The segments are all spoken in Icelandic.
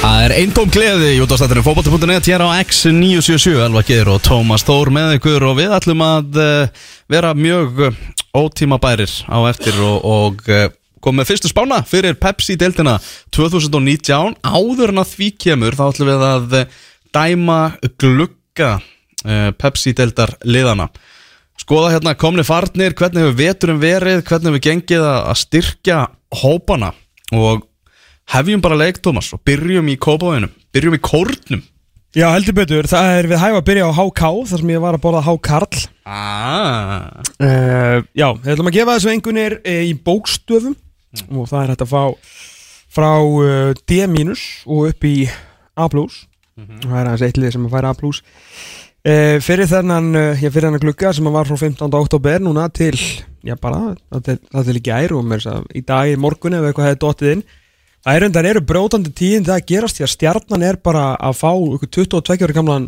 Það er eintóm gleði í útastættinu fókbalti.net hér á X977 Elva Geir og Tómas Þór með ykkur og við ætlum að uh, vera mjög uh, ótímabærir á eftir og, og uh, komum með fyrstu spána fyrir Pepsi-deltina 2019 áður en að því kemur þá ætlum við að dæma glugga Pepsi-deltar liðana skoða hérna komni farnir, hvernig hefur veturum verið hvernig hefur gengið að styrkja hópana og hefjum bara leik, Tómas, og byrjum í kópáinum, byrjum í kórnum Já, heldur betur, það er við hæfa að byrja á HK þar sem ég var að borða HKarl ah. uh, Já, við ætlum að gefa þessu engunir uh, í bókstöfum og það er hægt að fá frá uh, D- og upp í A+. Það er aðeins eitt lið sem að færa A+. Uh, fyrir þennan, já, fyrir þennan glugga sem var frá 15. oktober núna til, já bara, það til, til í gær og mér að í dag, í morgun ef eitthvað hefði dottið inn Það er undar eru brótandi tíðin það að gerast því að stjarnan er bara að fá ykkur 22 ári gamlan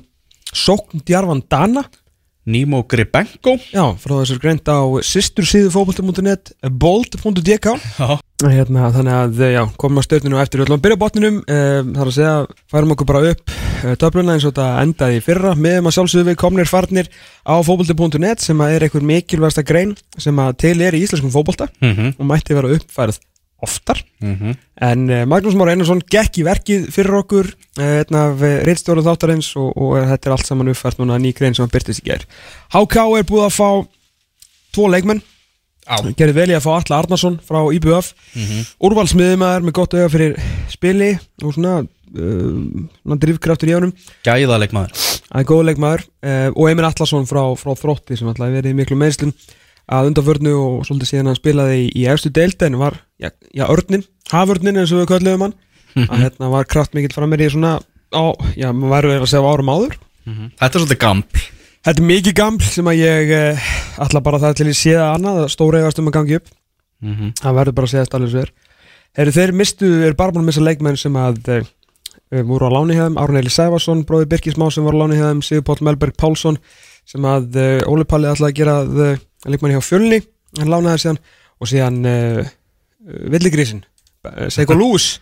sókndjarfan Dana. Nemo Gribenko Já, frá þessar greint á sýstur síðu fókbalti.net bold.dk hérna, Þannig að, já, komum stjórninu á eftir. Við ætlum að byrja botninum um, Það er að segja, færum okkur bara upp uh, töfluna eins og þetta endaði í fyrra. Meðum að sjálfsögðu við komnir farnir á fókbalti.net sem að er einhver mikilvægsta grein sem að til er í íslenskum fókbalta mm -hmm. og mætti vera uppfærið oftar. Mhm. En uh, Magnús Már Einarsson gekk í verkið fyrir okkur uh, einn af uh, reitstjórun þáttarins og, og þetta er allt saman uppfært núna ný grein sem hann byrtist í gær. HK er búið að fá tvo leikmenn. Gerði vel í að fá Alla Arnarsson frá IBF mm Mhm. úrvalsmiðumæður með gott auga fyrir spili og svona, uh, svona drifkraftur í er góð leikmaður uh, og Emil Allarsson frá, frá Þrótti sem alltaf verið miklu meðslum að undanförnu og svolítið síðan hann spilaði í, í efstu deild en var, já, já örnin haförnin eins og við köllum hann. Að hérna var kraft mikill frammeir í svona á, já, maður verður að segja árum áður. Þetta er svolítið gaml. Þetta er mikið gaml sem að ég uh, ætla bara það til ég sé það annað að stóra eigast um að gangi upp. Mm -hmm. það verður bara að segja allir svo er. Heru, þeir mistu, er bara búin að missa leikmenn sem að uh, voru á láni hefðum Árun Eli Sæfarsson, bróði Birkismá sem var á láni hefðum Sigur Páll Melberg Pálsson sem að uh, Óli Palli ætlaði að gera uh, leikmenn hjá Fjölni, hann lánaði síðan. Og síðan uh, Villigrísin, uh, Seiko Lús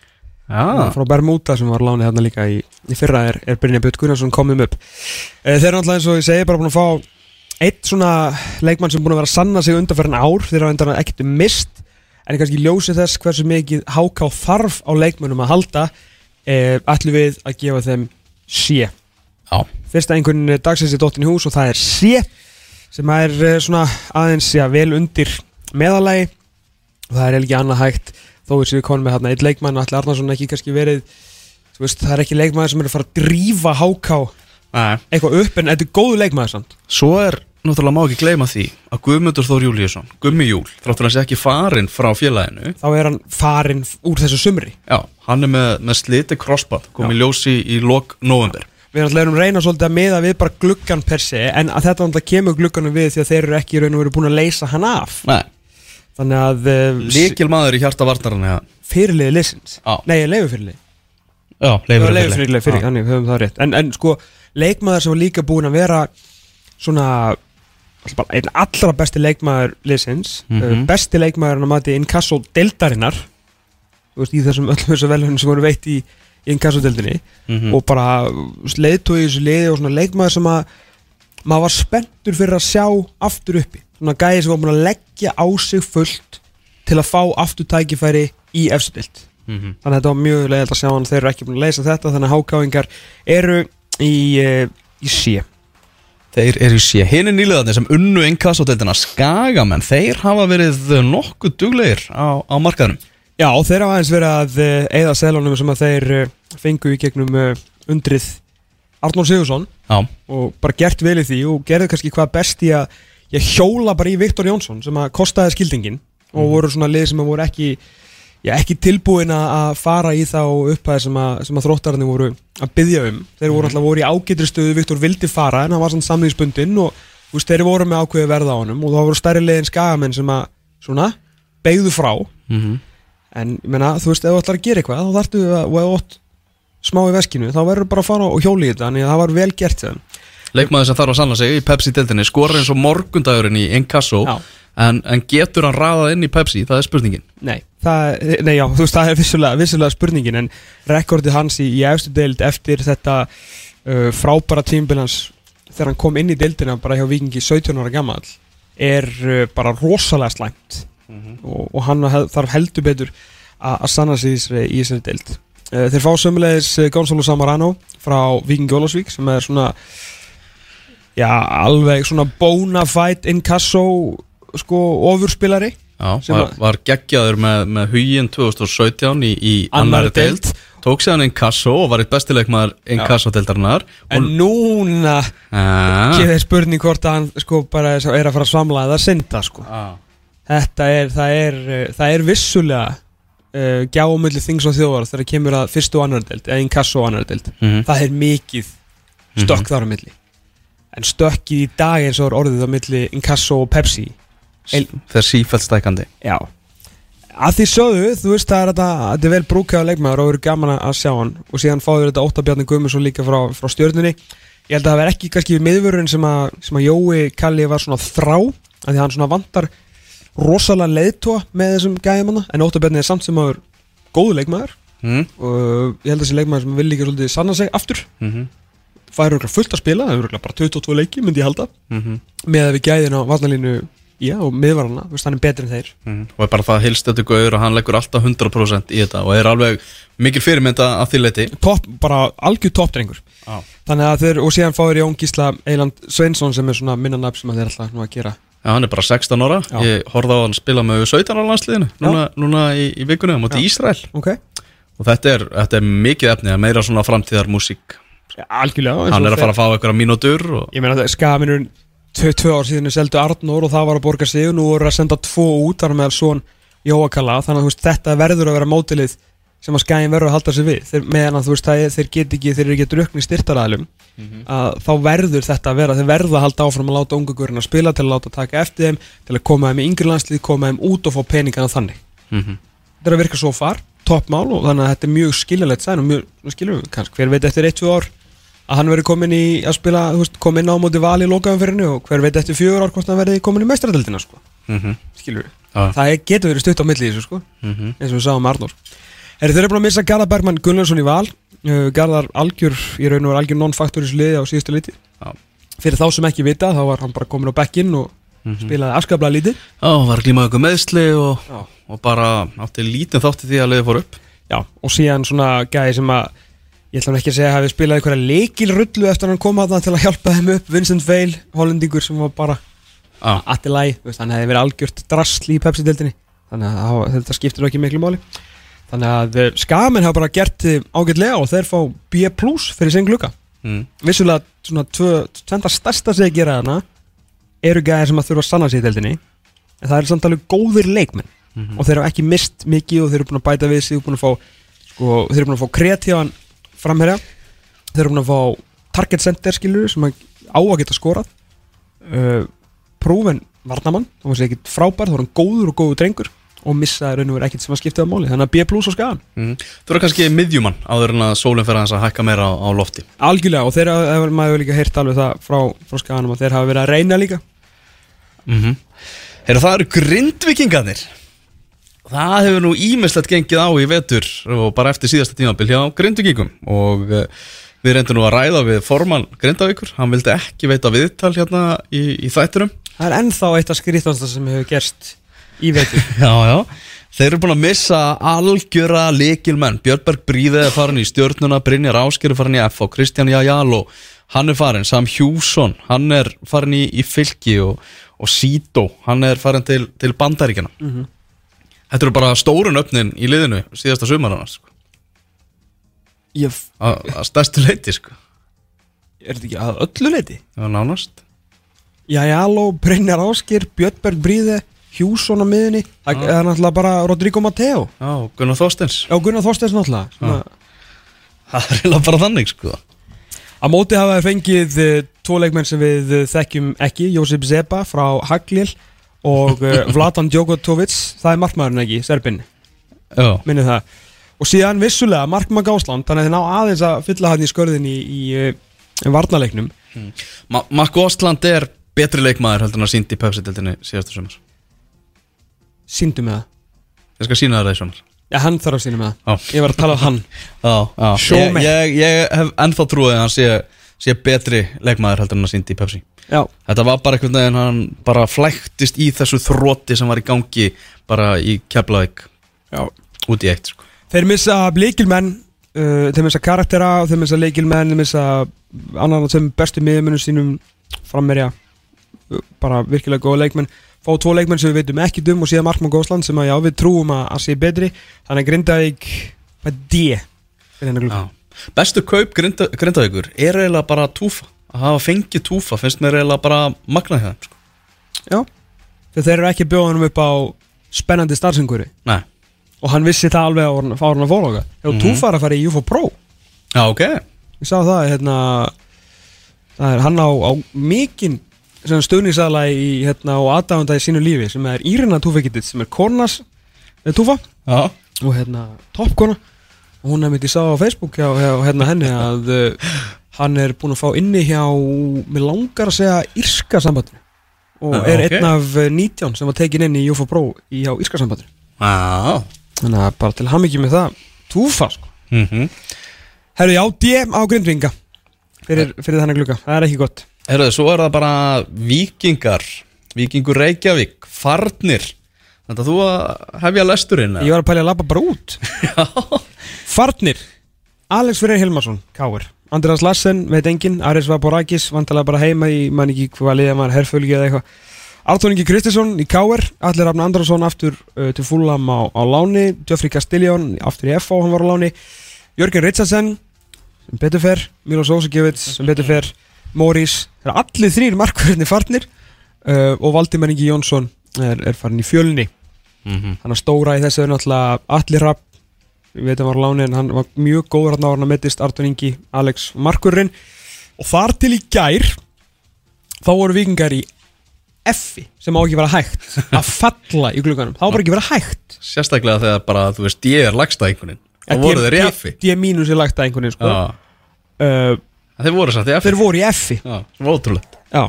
Já, frá Bermuda sem var lánið hérna líka í, í fyrra er, er Brynja Björn Gunnarsson komið upp. Þeir eru náttúrulega eins og ég segi bara búin að fá eitt svona leikmann sem búin að vera að sanna sig undanferðin ár. Þeir eru ekkert mist en kannski ljósi þess hversu mikið háká þarf á leikmannum að halda ætlum við að gefa þeim sé já, fyrsta einhvern dagsins er dottin í hús og það er sé sem er eh, svona aðeins já, vel undir meðalagi það er ekki annað hægt þó við séum konum með hérna eitt leikmann Alli Arnarsson ekki kannski verið veist, það er ekki leikmann sem er að fara að drífa háká eitthvað upp en þetta er góðu leikmann samt. Svo er náttúrulega má ekki gleyma því að Guðmundur Þór Júlíusson, Gummi Júl þráttur hann sé ekki farinn frá félaginu. Þá er hann farinn úr þessu sumri. Já, hann er með, með sliti crossband komið ljósi í lok november við erum alltaf að reyna svolítið að miða við bara gluggan per se en að þetta alltaf kemur glugganum við því að þeir eru ekki í raun og veru búin að leysa hann af. Nei, þannig að uh, líkil maður í hjarta vartarinn ja. fyrirliði listins Já. nei, leifu fyrirliði Já, Leifur leifur fyrir, fyrir, þannig höfum það rétt en, en sko, leikmaður sem var líka búin að vera svona einn allra besti leikmaður liðsins, Mhm. uh, besti leikmaður að mati inkasso deildarinnar þú veist, í þessum öllum þessu velhörnum sem voru veitt í, inkasso deildinni Mhm. og bara leiðtói í þessu liði og svona leikmaður sem að maður var spenntur fyrir að sjá aftur uppi, svona gæði sem var búin að leggja á sig fullt til að fá aftur tækifæri í efstu deild. Mhm. þannig að þetta var mjög leiðilegt að sjá hann þeir eru ekki búin að leysa þetta þannig að hákáingar eru í, uh, í sé Þeir eru í sé Hinn nýlegaðni sem unnu inkassodeldina Skagamenn, þeir hafa verið nokkuð duglegir á, á markaðnum. Já, þeir hafa aðeins verið að uh, eigða selunum sem að þeir uh, fengu í gegnum undrið Arnór Sigursson Já, og bara gert vel í því og gerðu kannski hvað best í að ég hjóla bara í Viktor Jónsson sem að kostaði skildingin og voru svona lið sem að voru ekki já, ekki tilbúin að fara í þá upphæði sem að, sem að þróttararnir voru að byggja um. Þeir voru alltaf voru í ágætri stöðu Viktor vildi fara en hann var svona samlýðsbundinn og veist, þeir voru með ákveði verða á honum og þá voru stærri liðin skagamenn sem að svona beigðu frá. Mm en ég meina, þú veist, ef þú ætlar að gera eitthvað þá þarftu að, smá í veskinu þá verður bara að fara og hjóli í þetta þannig að það var vel gert þeim leikmaður sem þarf að sanna sig í Pepsi-deldinni Skorar eins og morgundagurinn í inkasso Já. en, en getur hann raðað inn í Pepsi, það er spurningin. Nei, það, nei já, þú veist, það er vissulega, vissulega spurningin en rekordið hans í, í efstu deild eftir þetta uh, frábæra tímbilans þegar hann kom inn í deildina bara hjá vikingi 17 ára gammal er uh, bara rosalega slæmt. Og, og hann hef, þarf heldur betur að sanna sig í þessari, í þessari deild. Uh, þeir fá sömulegis uh, Gonzalo Samarano frá Vikingi Ólafsvík sem er svona já, alveg svona bona fide inkasso sko ofurspilari Já, var, að- var geggjaður með, með huginn 2017 í, í annari deild Tók séðan Inkasso og var eitt bestileikmaður Inkasso-deildarinnar En núna Ah, kemur þeir spurning hvort að hann sko bara er að fara að svamla eða synda sko. ah. Þetta er, það er, það er vissulega uh, gjáumulli þings og þjóðar þegar kemur að fyrstu og annar deild eða inkasso og annar deild. Mhm. Það er mikið stökk þar á milli. En stökkið í dag eins og er orðið á milli inkasso og Pepsi. El- Þeir sífælt stækandi Já. Að því sögðu, þú veist það er þetta, þetta er vel brúkjáða leikmaður og verður gaman að sjá hann og síðan fáður þetta óttabjarni Guðmundsson líka frá, frá stjörnunni ég held að það verð ekki kannski miðvörun sem að, sem að Jói Kalli var svona þrá að því að hann svona vantar rosalega leiðtóa með þessum gæjamanna en óttabjarni er samt sem aður góðu leikmaður mm. og ég held að þessi leikmaður sem vil líka svolítið sanna sig aftur Mm -hmm. Fær örugglega fullt að spila, það er örugglega bara 22 leiki myndi ég halda, Mm með að við gæðin á varnalínu já, og miðvarana, hann er betri en þeir. Og er bara það hilstötu gauður og hann leggur alltaf 100% í þetta og er alveg mikil fyrirmynda að því leiti topp, bara algjör toppdrengur. Ah. Þannig að þeir, og síðan fáir Jón Gísla Eiland Sveinsson sem er svona minnanab sem að þeir alltaf nú að gera. Já, hann er bara 16 ára. Já. Ég horfði á hann spila með 17 ára landsliðinu Núna, núna í, í vikunni á móti. Ísrael. Ok. Og þetta er, þetta er mikið efni að meira svona framtíðar músík ja, Algjörlega Hann er að fara að fá eitthvað mínútur og... Ég meina það skaminur tvö, ár síðan er seldu Arnór og það var að borga sig og nú voru að senda tvo út þar með svon Jóakalla þannig að veist, þetta verður að vera mótilið sem að skæin verður að halda sig við. Þeir, meðan að þú veist það er, þeir get ekki þeir eru ekki drukni styrtaræðlum að þá verður þetta að vera þeir verða að halda áfram að láta ungugurinn að spila til að láta taka eftir þeim til að koma þeim í yngri landslið koma þeim út og fá peningana þannig. Mm þetta er að virka svo far, toppmál og þannig að þetta er mjög skiljalegt sæn og mjög, skiljum við, kannski hver veit eftir 1-2 ár að hann verði komin í að spila, þú veist, komin á móti val í lokaumferðinu og hver veit eftir 4 ár hvort hann verði komin í meistradeldina, sko, -hmm. skiljum við Já. það getur verið stutt á milli þessu, sko Mm eins og við sáum Arnór. Er þeir eru búin að missa Garðar Bergmann Gunnlaugsson í val? Uh, Garðar algjör, í raun og var algjör þessu liði á síðustu liti. Já. fyrir þá sem ekki vita, þá var hann bara komin á bekkinn og spilaði afskaplega lítið. Já, var að glíma ykkur meðsli og, og bara átti lítið þátti því að leiði fór upp. Já, og síðan svona gæði sem að ég ætla ekki að segja að hafi spilað einhverja leikilrullu eftir að hann kom að það til að hjálpa þeim upp. Vincent Veil, hollendingur sem var bara þú veist, hann hefði verið algjört drasl í Pepsi-dildinni þannig að þetta skiptir ekki miklu máli. Þannig að eh, skamin hafa bara gert ágætlega og þeir fá B plus fyrir sinn gluka mm. vissulega svona tvenda stærsta þeir gera þarna eru gæðir sem að þurfa að sanna sig í dildinni en það er samt alveg góðir leikmenn. Og þeir hafa ekki mist mikið og þeir eru búin að bæta við sig og að sko, þeir eru búin að fá kreatívan framherja. Þeir eru búin að fá target center skilur sem á að geta skorað. Uh, prófen varnamann þá var þessi ekkit frábær, þá var hann góður og góður drengur og missaði raun og verið ekkit sem að skipta á máli. Þannig að B plus á skagan Mm. Þú eru kannski miðjumann áður en að sólinn fer að hækka meira á, á lofti. Algjörlega og þeir hafa maður líka heyrt alveg það frá, frá skaganum að þeir hafa verið að reyna líka. Mm -hmm. Heyrðu, það eru grindvikingarnir Það hefur nú ímislegt gengið á í vetur og bara eftir síðasta tímabil hjá grindvikingum og uh, við reyndum nú að ræða við formann Grindavíkur, hann vildi ekki veita viðtal hérna í, í þætturum það er ennþá eitt af skrítast sem hefur gerst í veitur Já, já. Þeir eru búin að missa algjöra leikilmenn Björnberg Bríðið er farin í stjórnuna Brynjar Ásker er farin í F og Kristján Jajalo Hann er farin, Sam Hjússon Hann er farin í, í fylki og, og Sító, hann er farin til, til bandaríkjana Mhm. Þetta eru bara stórun öfnin í liðinu síðasta sumarana sko. ég, að, stærstu leiti sko. er þetta ekki að öllu leiti? Var nánast Jajalo, Brynjar Áskir, Björnberg Bríði Hjússon á miðunni það Já. er náttúrulega bara Rodrigo Mateo Já, Gunnar Þorsteins Já, Gunnar Þorsteins náttúrulega Það er eiginlega bara þannig sko. Á móti hafa þeir fengið uh, tvo leikmenn sem við uh, þekkjum ekki Jósef Zeba frá Haglil og uh, Vladan Djokotovic það er markmaðurinn ekki, Serbin Já, minnið það. Og síðan vissulega Markmann Gásland þannig að þeir ná aðeins að fylla hann í skörðin í, í uh, varnaleiknum Ma Mark Ostland er betri leikmaður heldur en að síndi í Pepsi-deltinni síðasta sumar. Síndu með það. Ég skal sína það svona Já, hann þarf að sína með það. Ég var að tala um hann. Já, já. Show ég, ég, ég hef ennþá trúið að hann sé, sé betri leikmaður heldur en að síndi í Pepsi Já, Þetta var bara einhvern veginn hann bara flæktist í þessu þrótti sem var í gangi bara í Keflavík. Út í eitt sko. Þeir missa leikilmenn uh, Þeir missa karaktera og þeir missa leikilmenn Þeir missa annan af þeim bestu miðmunum sínum frammerja uh, bara virkilega góða leikmenn. Fá tvo leikmenn sem við veitum ekki um og síðan Markmann Góðsland sem að já við trúum að, að sé betri. Þannig Grindavík D hennar glugga Já. Bestu kaup grinda, Grindavíkur er eiginlega bara túfa að hafa fengið túfa finnst mér eiginlega bara magnað hjá þeim sko. Já, þegar þeir eru ekki bjóðanum upp á spennandi starfsenguri Nei, og hann vissi það alveg á árun að fóloga. Þegar mm. túfar að fara í UFO Pro. Já ok. Ég sá það, hérna Það er hann á, á mikinn stuðningsaðla í hérna og aðdáðanda í sínu lífi sem er Írina Túfekittit sem er konas með Túfa. Já, og hérna toppkona. og hún er mitt í sá á Facebook hjá, hjá hérna henni að uh, hann er búinn að fá inni hjá mér langar að segja Írska sambandinu. Og Já, er ok. einn af uh, 19 sem var tekin inn í UFO Pro í hjá Írska sambandinu. Já þannig að bara til hann ekki með það Túfa sko. Mm Herru já, DM á grindvinga fyrir, fyrir þannig glugga, það er ekki gott. Herðu, svo er það bara vikingar Vikingur Reykjavík, farnir Þetta þú að hefja lesturinn? Ég var að pælja að labba bara út. Farnir. Alex Freyr Hilmarsson, Káir Andreas Lassen, veit enginn, Aris Vaporakis vantalega bara heima í, mann ekki hvað liða maður herfölgi eða eitthvað. Artur Ingi Kristinsson í Káir, Allir Rafn Andrason aftur uh, til Fúlam á, á láni. Geoffrey Castelljón aftur í FO, hann var á láni. Jörgen Richardsen sem betur fer, Milos Ósakevits sem betur fer, Morís. Það er allir þrýr markverðinni farnir. Uh, og Valdimar Ingi Jónsson er, er farin í fjölni. Mhm. hann er stóra í þessu er náttúrulega Allir Rapp. Við veitum var láni en hann var mjög góður hann á hann að mettist Artur Ingi, Alex Markurinn. Og þar til í gær þá voru vikingar í F-i sem á ekki vera hægt að falla í glugganum, þá var ekki vera hægt. Sérstaklega þegar bara, þú veist, ég er lagsta einhvernin Og voru þeir í effi. D mínus er lagt að einhvern veginn sko. Já, uh, þeir voru samt í effi. þeir voru í F-i Já, sem var ótrúlegt. Já,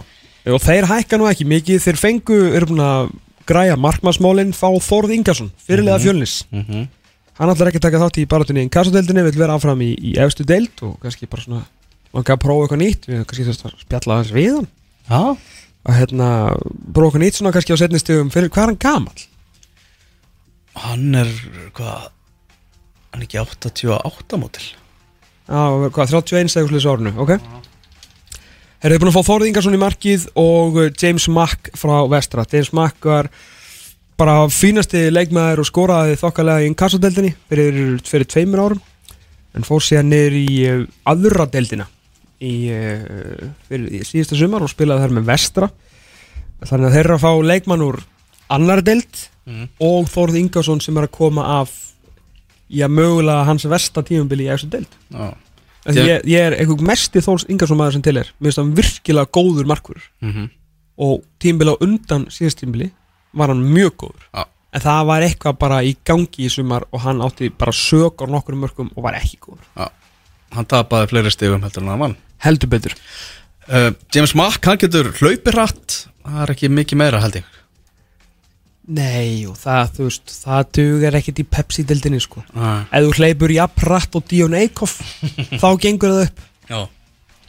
og þeir hækka nú ekki mikið. Þeir fengu, eru búin að græja markmannsmálinn fá Þórð Ingarsson fyrirlega fjölnis. mm -hmm. hann ætlar ekki að taka þátt í barátunni í kassadeildinni, vil vera áfram í, í efstu deild og kannski bara svona langa að prófa eitthvað nýtt, við kannski þess að spjalla þess við hann. Já, að hérna, prófa eitthvað nýtt svona kannski á setni stegum fyrir hvað er hann gamall? hann er, hvað Hann er ekki 88 mótil. Já, hvað, 31 eða slúðis árinu, ok Þeir eru búin að fá Þórð Ingarsson í markið og uh, James Mack frá vestra. James Mack var bara fínasti leikmaður og skoraði þokkalega í inkassadeldinni fyrir, fyrir tveimur árum en fór síðan niður í uh, aðra deildina í, uh, fyrir, í síðasta sumar og spilaði þar með vestra. Þannig að þeir eru að fá leikmann úr annar deild Mhm. og Þórð Ingarsson sem er að koma af já, mögulega hans versta tímubili í eftir deild. Já. Ég, Ég- ég, er einhver mesti Þórs Ingarsson maður sem til er. Mér finnst hann virkilega góður markur mm Og tímbili á undan síðast tímbili Var hann mjög góður. Já. En það var eitthvað bara í gangi í sumar Og hann átti bara á nokkur mörgum Og var ekki góður. Hann tapaði fleiri stigum heldur en hann vann. Heldur betur. Uh, James Mack, hann getur hlaupið rætt Það er ekki mikið meira held ég Nei, og það, þú veist Það dugar ekkit í Pepsi-dildinni sko Nei. Ef þú hleypur jafn rætt og Dion Eikhoff Þá gengur það upp Já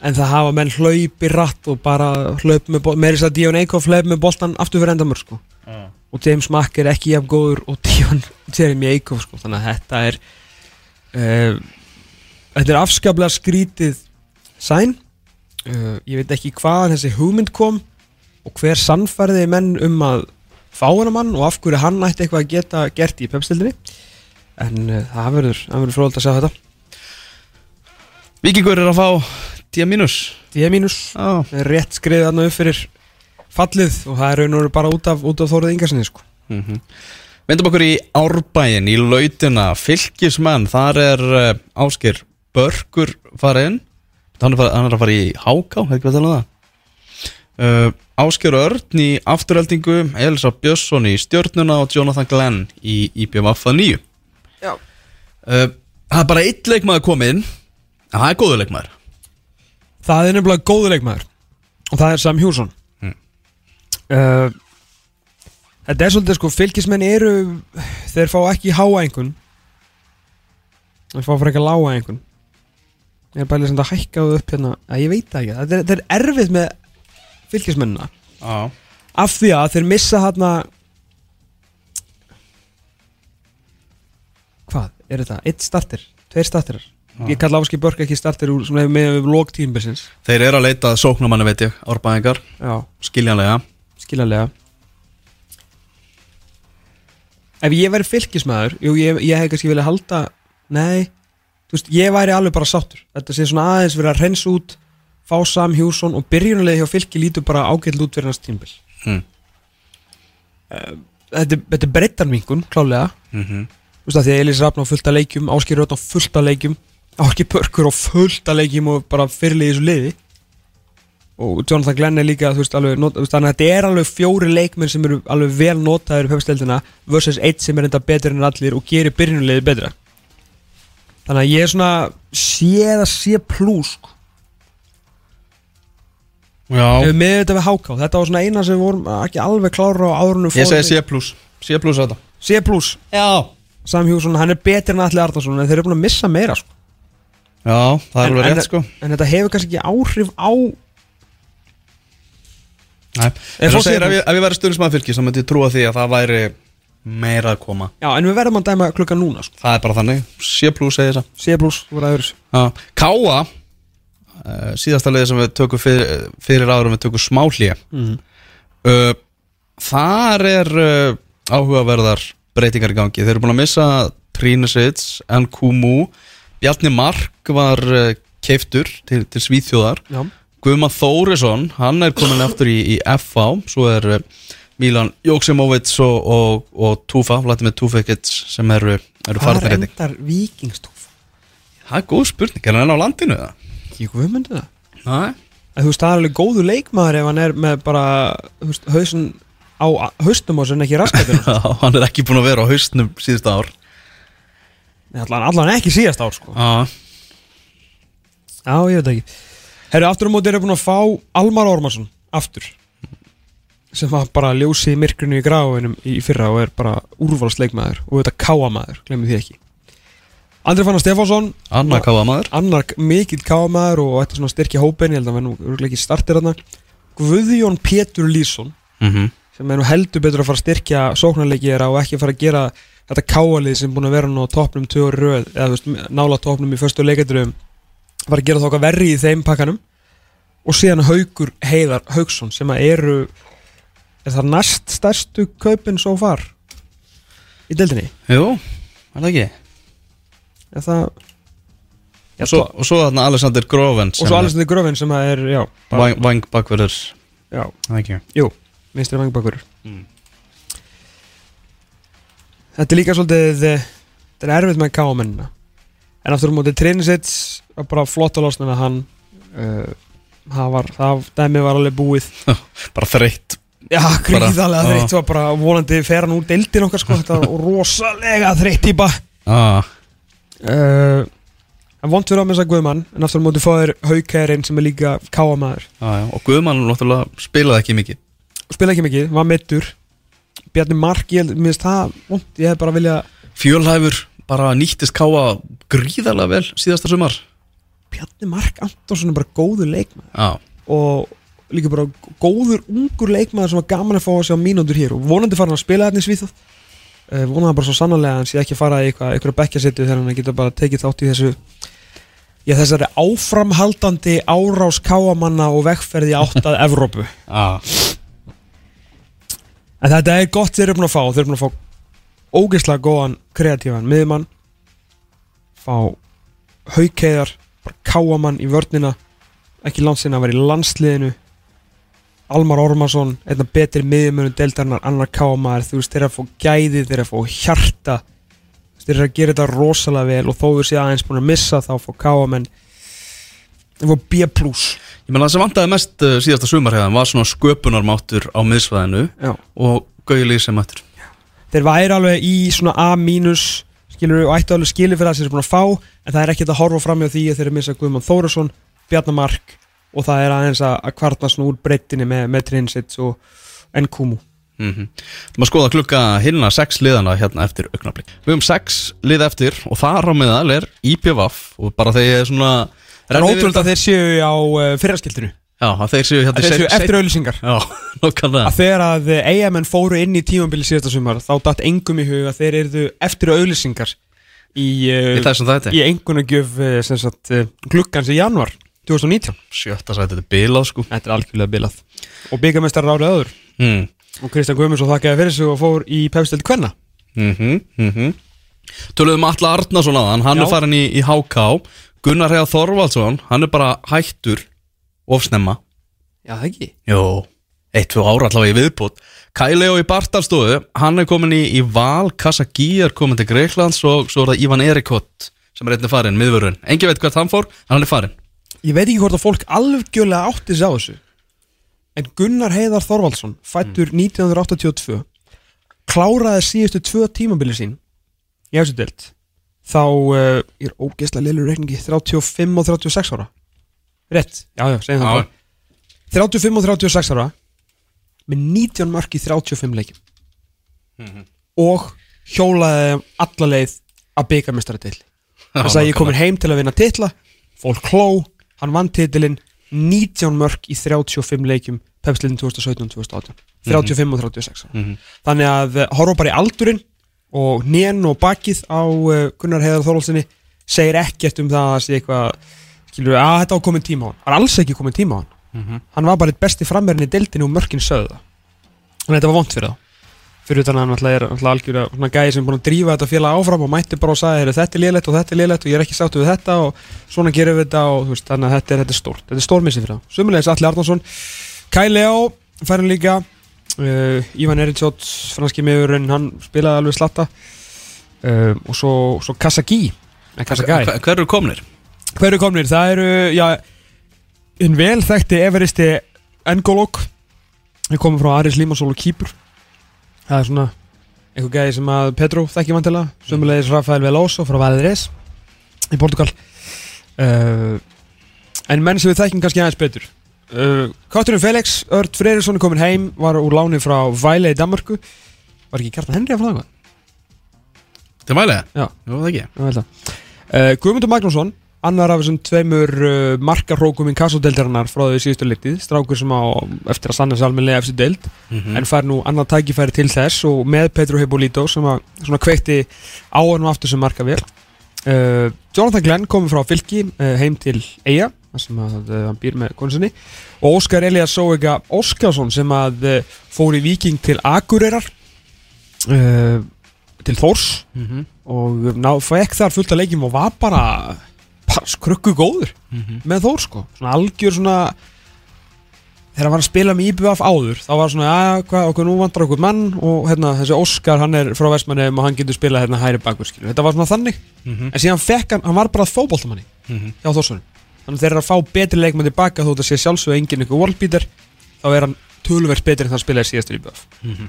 En það hafa menn hlaupi rætt Og bara hlaup með bol- Meiri þess að Dion Eikhoff hlaup með boltan Aftur fyrir endamör sko Já. og James Mack er ekki jafn góður og Dion Jeremy Eikhoff sko. þannig að þetta er uh, þetta er afskaplega skrítið sæn uh, ég veit ekki hvaðan þessi hugmynd kom og hver sannfærði menn um að fá hana mann og af hverju hann ætti eitthvað að geta gert í pepstildinni en uh, það verður, verður fróðald að segja þetta. Víkingur er að fá 10 mínus D mínus, Já rétt skriðið þarna upp fyrir fallið og það er raun og veru bara út af, af Þórið Ingarsinni sko. mm Vindum okkur í Árbæin, í lautina, fylgismenn, þar er uh, Áskir Börkur farið inn, hann er, að fara í Háká, hefði ekki að tala um það. Uh, Áskir Örn í afturheldingu, Elsa Björnsson í stjörnuna og Jonathan Glenn í IBMF að nýju. Já. Uh, það er bara eitt leikmaður komið inn, en það er góður leikmaður. Það er nefnilega góður leikmaður og það er Sam Hjússon Mm. uh, Þetta er svolítið sko, fylgismenn eru þeir fá ekki háa einhvern þeir fá fyrir ekki að lága einhvern ég er bara sem þetta hækkaðu upp hérna að ég veit það ekki, þetta er, er erfið með fylgismennina. Já. Af því að þeir missa hérna hvað, er þetta? Eitt starter, tveir starterar? Ég kalla Áski Börk ekki starter úr svona með við lók tímbilsins Þeir eru að leita að sóknumanni veit ég Árbæðingar, já, skiljanlega. Skiljanlega. Ef ég væri fylgismæður jú, ég, ég hef kannski vilja halda nei, þú veist, ég væri alveg bara sáttur. Þetta sé svona aðeins verið að rensa út fá Sam Hjússon og byrjunarlega hjá fylgi lítur bara ágætt út fyrir hans tímbil mm. þetta, er- þetta er breyttarmingun, klálega Mm -hmm. Þú veist að því að Elís Rafn á fullt að leikjum Áskir Rötn á fullt að leikjum Áskir Börkur á fullt að leikjum og bara fyrirlið í þessu liði. Og Jonathan Glenn er líka þú veist, alveg, not, þannig að þetta er alveg fjóri leikmenn sem eru alveg vel notaður í pepsteldina versus eitt sem er enda betur en allir og gerir byrjunulegði betra. Þannig að ég er svona sé að sé plús með þetta við háká þetta var svona eina sem við vorum ekki alveg klára á árunum Ég segi C plus. C plus þetta. C plus. Já. Sam Hjússon, hann er betur en allir Arnarsson en þeir eru búin að missa meira sko. Já, það er En- alveg rétt sko. en þetta hefur kannski ekki áhrif á Nei. En þú segir ef ég væri stundismæð fylgis þá myndi ég trúa því að það væri meira að koma. Já, en við verðum að dæma klukkan núna sko. Það er bara þannig. C plus segir það C plus, þú voru aður Já. Káa síðasta leiði sem við tökum fyrir, fyrir árum við tökum smáhlýja Mhm. uh, Þar er uh, áhugaverðar breytingar í gangi Þeir eru búin að missa Trínesits, Nkumu Bjarni Mark var uh, keiftur til, til Svíþjóðar Já, Guðmann Þórisson, hann er komin aftur í, í FH, svo er Milan Jóksimovic og, og, og Tufa, Vladimir Tufekits sem eru, eru hvað farnir einnig. endar vikingstúf? Það er góð spurning, er hann enn á landinu það? Ekki guðmyndi það? Þú veist, það er alveg góðu leikmaður ef hann er með bara veist, hausin á haustum á sem ekki raskatur Já, hann er ekki búin að vera á haustnum síðust ár. allan, allan ekki síðast ár sko. Já, Já, ég veit ekki. Herru, aftur á móti er búin að fá Almar Ormarsson aftur sem var bara ljósi í myrkrinu í gráinum í fyrra og er bara úrvalsleikmaður og þetta káamaður, glemum því ekki Andri Fannar Stefánsson. Annar káða maður. annar mikill káamaður og ætti svona að styrkja hópen ég held að hann verður ekki startir hann Guðjón Pétur Lýsson Mm sem er nú heldur betur að fara að styrkja sóknarleikjera og ekki fara að gera þetta káalið sem búin að vera nú á toppnum tvö ári röð eða veist, nála toppnum í förstu leikadröfum fara að gera þá okkar verri í þeim pakkanum. Og síðan Haugur Heiðar Haugsson sem eru er það næst stærstu kaupin svo far í deildinni? Jú, er það ekki? Er það Já, Og svo, og svo þarna Alexander Groven og svo alveg gröfin sem er já, bara, Vang, vang bakverður, já, það ekki. jú, vinstri vangbakur Mm. Þetta er líka svolítið eh, Þetta er erfitt með káamennina En aftur á móti Trinisits var bara flott að losna með hann. Uh, Það var, það dæmi var alveg búið. Bara þreytt. Já, gríðarlega þreytt. Var bara vonandi fer hann úr deildin okkar sko. Þetta var rosalega þreytt típa. Ah, uh, En fyrir á með þess að Guðmann En aftur á móti fáður Haukærin sem er líka káamæður ah, já. Og Guðmann náttúrulega spilaði ekki mikið. Spila ekki mikið, var mittur Bjarni Mark, ég held- mér finnst það vont Ég hef bara vilja Fjölhæfur bara nýttist káa gríðarlega vel síðasta sumar. Bjarni Mark Antonsson er bara góður leikmaður Já, og líka bara góður ungur leikmaður sem var gaman að fá að sjá mínútur hér og vonandi fara hann að spila þetta í Svíþóð uh, vonaði bara svo sannarlega að hann sé ekki að fara í eitthvað, eitthvað bekkjasettu þegar hann getur bara tekið þátt í þessu já þessari áframhaldandi árás káamanna og vegferði áttað Evrópu. Ah. en þetta er gott þeir eru búin að fá þeir eru búin að fá ógeðslega góðan kreatífan miðjumann. Fá haukeiðar bara káamann í vörnina. Ekki landsina að vera í landsliðinu Almar Ormarsson einna betri miðjumönum deildarinnar annar káamaður, þú veist, þeir eru að fá gæði þeir eru að fá hjarta Þú veist, þeir eru að gera þetta rosalega vel og þó við séu aðeins búin að missa þá fá káamenn þeir fá B+. Ég meina það sem vantaði mest uh, síðasta sumarhefðan var svona sköpunarmáttur á miðsvæðinu Já. og Gauði sem mættur. þeir væri alveg í svona A skilur og ættu alveg skilur fyrir það sem þeir eru búin að fá en það er ekkert að horfa fram hjá því að þeir missa Guðmann Þórasson, Bjarnamark og það er aðeins að, kvartna svona úr breyttinni með, með Trinsits og Nkumu. Mm Maður skoða klukka hinna sex liðana hérna eftir augnablík Við höfum sex lið eftir og þar á meðal er IPVAF og bara þegar er svona Það er ótrúld að þeir séu á uh, fyrraskildinu Já, að þeir séu hérna Að þeir séu eftir auðlýsingar að þegar að eigamenn fóru inn í tímambili síðasta sumar þá datt engum í hug að þeir erðu eftir auðlýsingar í, Í þessum þætti. í engunagjöf glukkans í januar 2019 Sjötta sæti, þetta er bilað sko. Þetta er algjörlega bilað. Og byggamestar árið öður mm. og Kristján Guðmundsson þakkaði fyrir sig og fór í pefstild kvenna. Mm -hmm, Töluðum Alla Arnason aðan, hann Já. er farin í, í HK Gunnar Heiða Þorvaldsson, hann er bara hættur ofsnemma Já það ekki? Jó, eitt, tvö ára allavega í viðbútt Kæleo í Bartalstofu, hann er komin í, í Val Kasagi er komin til Greiklands og svo er það Ivan Erikott sem er einnig farin, miðvörun Engi veit hvert hann fór, en hann er farin Ég veit ekki hvort að fólk algjörlega átti sig á þessu En Gunnar Heiðar Þorvaldsson fættur 1982 kláraði síðustu tvö tímabili sín í deild. Þá uh, er ógeðslega liður reikningi 35 og 36 ára. Rétt, já já, segjum það. Já. bara 35 og 36 ára með 19 mörk í 35 leikim og hjólaði alla leið að byggja mestara til hann sagði ég komin heim til að vinna titla. Fólk hló, hann vann titilinn 19 mörk í 35 leikjum pepslinn 2017-2018 35 og 36 ára. Mhm. þannig að uh, horfa bara í aldurinn og nén og bakið á uh, Gunnar Heiðar Þorvaldsinni segir ekkert um það að sé eitthvað skilur, að þetta á komin tíma á hann hann er alls ekki komin tíma á hann Mhm. hann var bara eitt besti framverðin í deildinu og mörkin sögðu það þannig að þetta var vont fyrir þá fyrir utan að hann náttúrulega er náttúrulega algjörða svona gæði sem er búin að drífa þetta félag áfram og mætti bara og sagði "Heyrðu, þetta er liðlegt og þetta er liðlegt og ég er ekki sáttu við þetta og svona gerum við þetta og veist, þannig að þetta er, þetta er stórt. Þetta er stórmissi fyrir þá Sumulegis Alli Arnarsson Kai Leo færin líka uh, Ívan Eritsjótt franski miðurinn hann spilaði alveg slatta. Uh, og svo, svo Kasagi Nei, Kasagai Hver eru komnir? Hver eru komnir? Það eru, já, hinn vel þekkti Everesti Engolok. Við komum frá Aris Limassol og Kýpur Það er svona einhver gæði sem að Pedro þekki vantilega Sömulegis Rafael Veloso frá Valdes í Portugal uh, En menn sem við þekkjum kannski aðeins betur uh, Kátturinn Felix, Ört Freyrisson er komin heim Var úr láni frá Væle í Danmarku Var ekki Kjartan Henry að flaga? Til mælega? Já. Jú, það ekki Já, vel það. Uh, Guðmundur Magnússon annar af þessum tveimur uh, markarrókum í kassodeildarinnar frá því síðustu litið strákur sem á eftir að sanna sér almennilega eftir deild Mhm. en fær nú annað tækifæri til þess og með Pedro Hippolito sem að svona kveikti á hann og aftur sem marka vel uh, Jonathan Glenn komið frá fylki uh, heim til þar sem að uh, hann býr með konsinni og Óskar Elias Sóega Óskarsson sem að uh, fór í Viking til Akureyrar uh, til Þórs Mhm. og ná, fekk þar fullt af leikjum og var bara, bara skrukku góður Mhm. með Þór sko svona algjör svona þegar hann var að spila með IBF áður þá var svona, að hvað, okkur nú vantar okkur mann og hérna, þessi Óskar, hann er frá Vestmannum og hann getur spilað hérna hæri bakur skilur þetta var svona þannig, Mhm. en síðan fekk hann hann var bara Mhm. hjá Þórssonum þannig að þeir eru að fá betri leikmann tilbaka þó þetta sé sjálfsög engin ykkur worldbeater þá er hann tölverst betri en það spilaði síðastur IBF Mhm.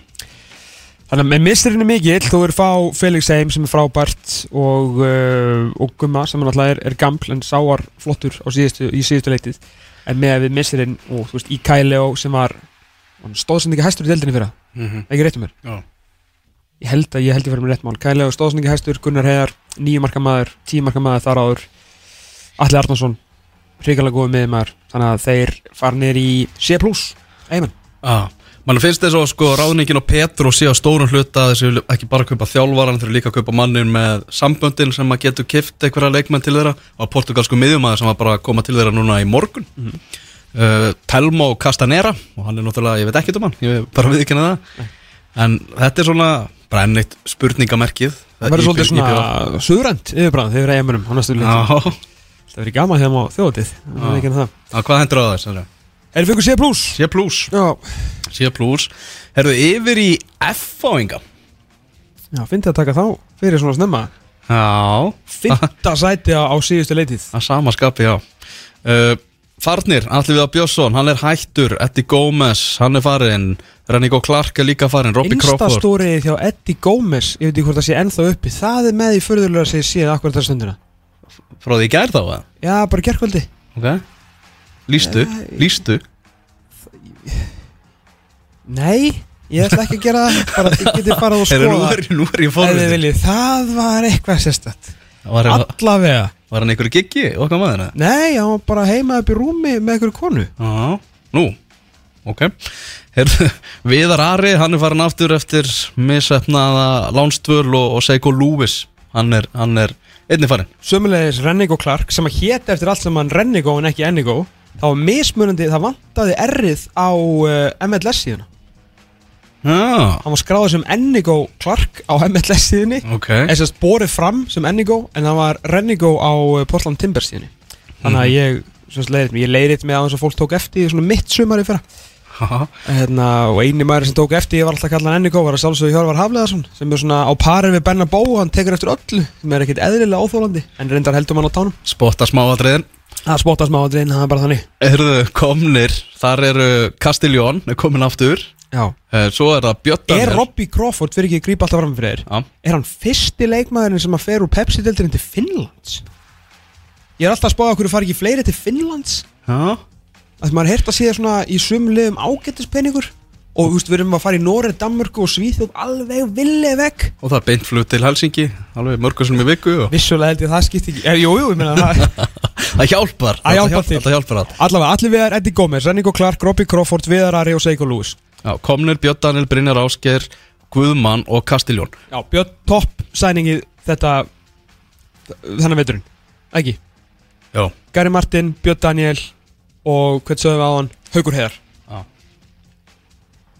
Þannig að með misturinn er mikill, þú er fá Felix Heim sem er frábært og, uh, og Gumma sem náttúrulega er, er gaml en sáar flottur síðustu, í síðustu leitið en með að við misturinn og þú veist í Kæleo sem var stóðsend ekki hæstur í deildinni fyrra, Mhm. ekki rétt um mér. Já. ég held að ég held ég fyrir mér rétt mál. Kæleo stóðsend ekki hæstur, Gunnar Heiðar nýju marka maður, tíu marka maður þar áður. Alli Arnarsson hrikalega góð með maður, þannig að þeir fara niður í C+, Eyman Já, mann finnst þess að sko ráðningin og Petru sé á stórum hluta þessi ekki bara að kaupa þjálvaran þeir eru líka að kaupa mannin með samböndin sem að getur kift einhverja leikmenn til þeirra. Og portugalsku miðjumæður sem var bara að koma til þeirra núna í morgun. Uh, Telmo Castanera og hann er náttúrulega, ég veit ekki um hann ég er bara viðkynna það. En þetta er svona bara enn eitt spurningamerkið það verður svolítið svona suðrænt yfirbræð þegar næstu leitið Já, Það verður gaman þegar maður á þjóðatið Það er ekki en það á, hvað hendur á þess? Er við ykkur C+. C plus, Já, C plus. Herðu yfir í F-fáinga já finnst að taka þá fyrir svona snemma. Já, Fynda sæti á, á síðustu leitið að sama skapi, já. Uh, Farnir, Alli Viðar Björnsson, hann er hættur. Eddie Gómez, hann er farin Rennigo Clark er líka farin, Robby Crawford. Instastórið hjá Eddie Gómez Ég veit ekki hvort það sé ennþá uppi. Það er með í förðulega að segja síðan akkur þessar stundina. Frá því gær þá, eða? Já, bara gerkvöldi Ok Lýstu, lýstu? Nei, Ég ætla ekki að gera það Bara þið getið farið og skoða nú er ég fórvitið viljið, það var eitthvað sérstætt Var, Allavega. Var hann einhverju giggi okkar maður? Nei, hann var bara heima upp í rúmi með einhverju konu. Já, nú, ok. Heyrðu, Viðar Ari, hann er farin aftur eftir missefnaða Lánstvöl og, og Seiko Lewis. Hann er, hann er einnig farin Sömulegis Rennigo Clark sem að héti eftir allt saman Rennigo en ekki Ennigo Það var mismunandi, það vantaði errið á uh, MLS síðuna. Já, Hann var skráður sem Ennigo Clark á MLS síðunni. Ok. Eða sérst borið fram sem Ennigo En það var Rennigo á uh, Portland Timbers síðunni. Þannig að ég, semst leiðið mig. Ég leiðið mig að þess að fólk tók eftir því svona mitt sumar í fyrra. Já, hérna, Og eini maður sem tók eftir Ég var alltaf að kalla hann Ennigo Var að sjálfsögðu Hjörvar Hafleðarsson Sem er svona á pari við Benna Bó Hann tekur eftir öllu Sem er ekkit eðlilega óþólandi En reyndar heldur mann á tánum. Spotta smáatriðin Það spottast maður drein, það er bara þannig. Erðu komnir, þar eru Castiljón, er komin aftur. Já. Eh, Svo er það Bjötta Er Robbie Crawford, fyrir ekki að grípa alltaf fram fyrir þér? Já, Er hann fyrsti leikmaðurinn sem að fer úr Pepsi-deltirinn til Finnlands? Ég er alltaf að spáða okkur að fara ekki fleiri til Finnlands. Já, að maður heyrt að sé svona í sumliðum ágættispenningur og þú veist, við erum að fara í Noreg, Danmörku og Svíþjóð alveg villi vekk. Og það er beint flut til Helsingi Alveg mörgum í viku og Vissulega held ég að það skipti ekki er, Jú, jú, ég meina það Það hjálpar. Það hjálpar til. Allavega, allir viðar Eddie Gómez, Rennigo Clark, Robbie Crawford, Viðar Ari og Seiko Lewis. Já, komnir Björn Daniel, Brynjar Ásker Guðmann og Castiljón Já, Björn, topp sæningi þetta þennan veturinn, ekki? Gary Martin, Björn Daniel og hvern sögum við á hann, Haugur Heiðar. Já.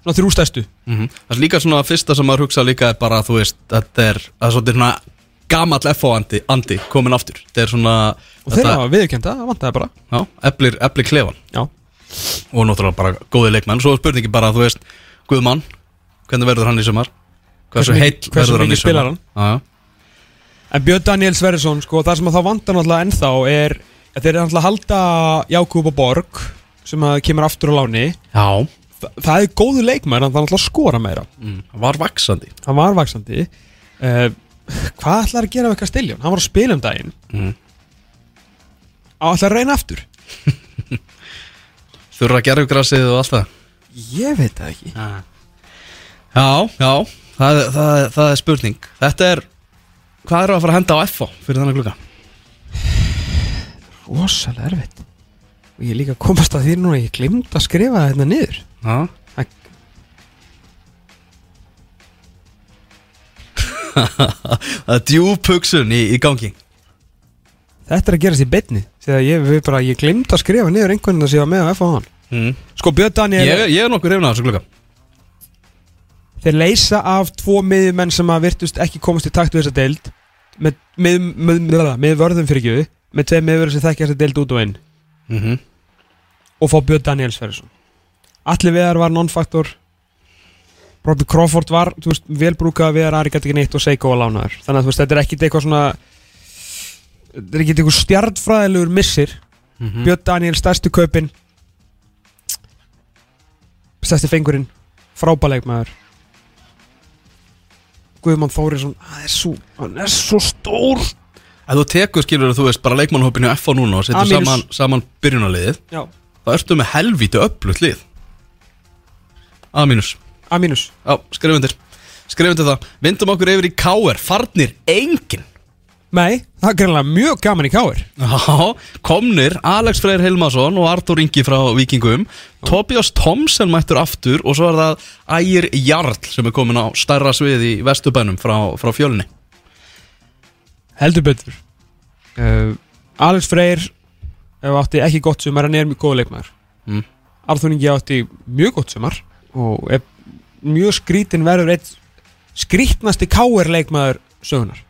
Svona þrjú stæstu mm Það er líka svona fyrsta sem maður hugsa líka er bara, þú veist, þetta er, það er svona gamall FO andi, komin aftur. Þetta er svona og þeirra var viðurkenda, það vantaði bara. Já, eflir, eflir klefan Já, og náttúrulega bara góði leikmenn. Svo er spurningi bara, þú veist, Guðmann hvernig verður hann í sumar? Hversu heill verður hann í mikið spilar sumar? Já, En Björn Daniel Sverrisson, sko, það sem að þá vantar náttúrulega ennþá er að þeir eru náttúrulega að halda Jákúb og Borg sem að kemur aftur á láni. Já. Þa, það er góðu leikmæður, hann þarf náttúrulega að skora meira. Mm, var vaksandi Hann var vaksandi uh, Hvað ætlar að gera við Castelljón? Hann var að spila um daginn. Mm. Á ætlar að reyna aftur? Þurra gerfugrasið og allt það? Ég veit það ekki. Já, já, það, það, það er spurning. Þetta er, hvað eru að fara að henda á FO fyrir þannig klukka? Rosalega erfitt. Og ég er líka að komast að því núna Ég glimt að skrifa þetta niður Já Það er djúpugsun í, í gangi. Þetta er að gerast í beinni Þegar ég, við bara, ég glimt að skrifa niður einhvern veginn að séu með á F á hann mm. Sko Björn Daniel ég, ég er nokkur hefna þessu klukka Þeir leysa af tvo miðjumenn sem að virtust ekki komast í takt við þessa deild með, með, með, með, með vörðum fyrir ekki með tveim miðverðum sem þekkja þessa deild út og inn. Mm -hmm. og fá Björn Daniel Sverrisson Allir Viðar var non-faktor Robbie Crawford var þú veist, velbrúkað Viðar Ari gæti ekki neitt og Seiko var lánaður. Þannig að þú veist, þetta er ekkit eitthvað svona þetta er ekkit eitthvað stjartfræðilegur missir. Mhm. Björn Daniel stærstu kaupin. Stærsti fengurinn. Frábæleikmaður Guðmann Þórisson hann er svo, hann er svo stór. Ef þú tekur skilur þú veist bara leikmannhópinu FO núna og setur saman, saman byrjunarliðið já, þá ertu með helvíti öflugt lið A mínus. A mínus. Já, skrifundir Skrifundir það. Vindum okkur yfir í KR Farnir engin nei, það er greinlega mjög gaman í káir Já, komnir Alex Freyr Hilmarsson og Artur Ingi frá Vikingum Tobias Thomsen mættur aftur og svo er það Ægir Jarl sem er komin á stærra svið í Vesturbænum frá, frá fjölni. Heldur betur. Uh, Alex Freyr ef átti ekki gott sumar hann er mjög góð leikmaður. Mm. Arþór Ingi átti mjög gott sumar og er mjög skrítin verður eitt skrítnasti káir leikmaður sögunar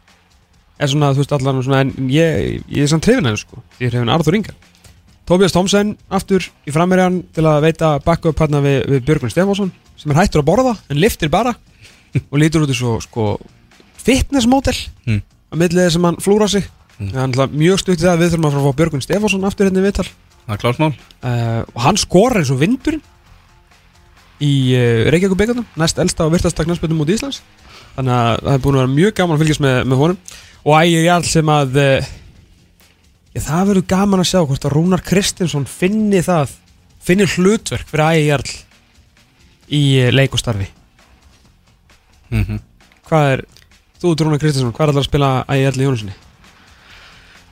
er svona, þú veist, allan svona en ég, ég er samt hrifin henni sko. Ég er hrifin Arþór Inga. Tobias Thomsen aftur í frammerjan til að veita backup hann við, við Björgun Stefánsson sem er hættur að borða en liftir bara og lítur út í svo sko fitness model Mm. að millið sem hann flúra sig. Mm. hann er mjög stutt í það að við þurfum að fara að fá Björgun Stefánsson aftur hérna í viðtal. Það er klart mál. Uh, og hann skorar eins og vindurinn í uh, Reykjavík byggarnum næst elsta og virtasta knarspöldum út Íslands þannig að það er búin að vera mjög gaman að fylgjast með, með honum og ægir Jarl sem að uh, já, það verður gaman að sjá hvort að Rúnar Kristinsson finni það finni hlutverk fyrir ægir Jarl í uh, leik og starfi Mhm. Hvað er, þú Rúna Kristinsson, hvað er allar að spila að ég ætli Jónusinni?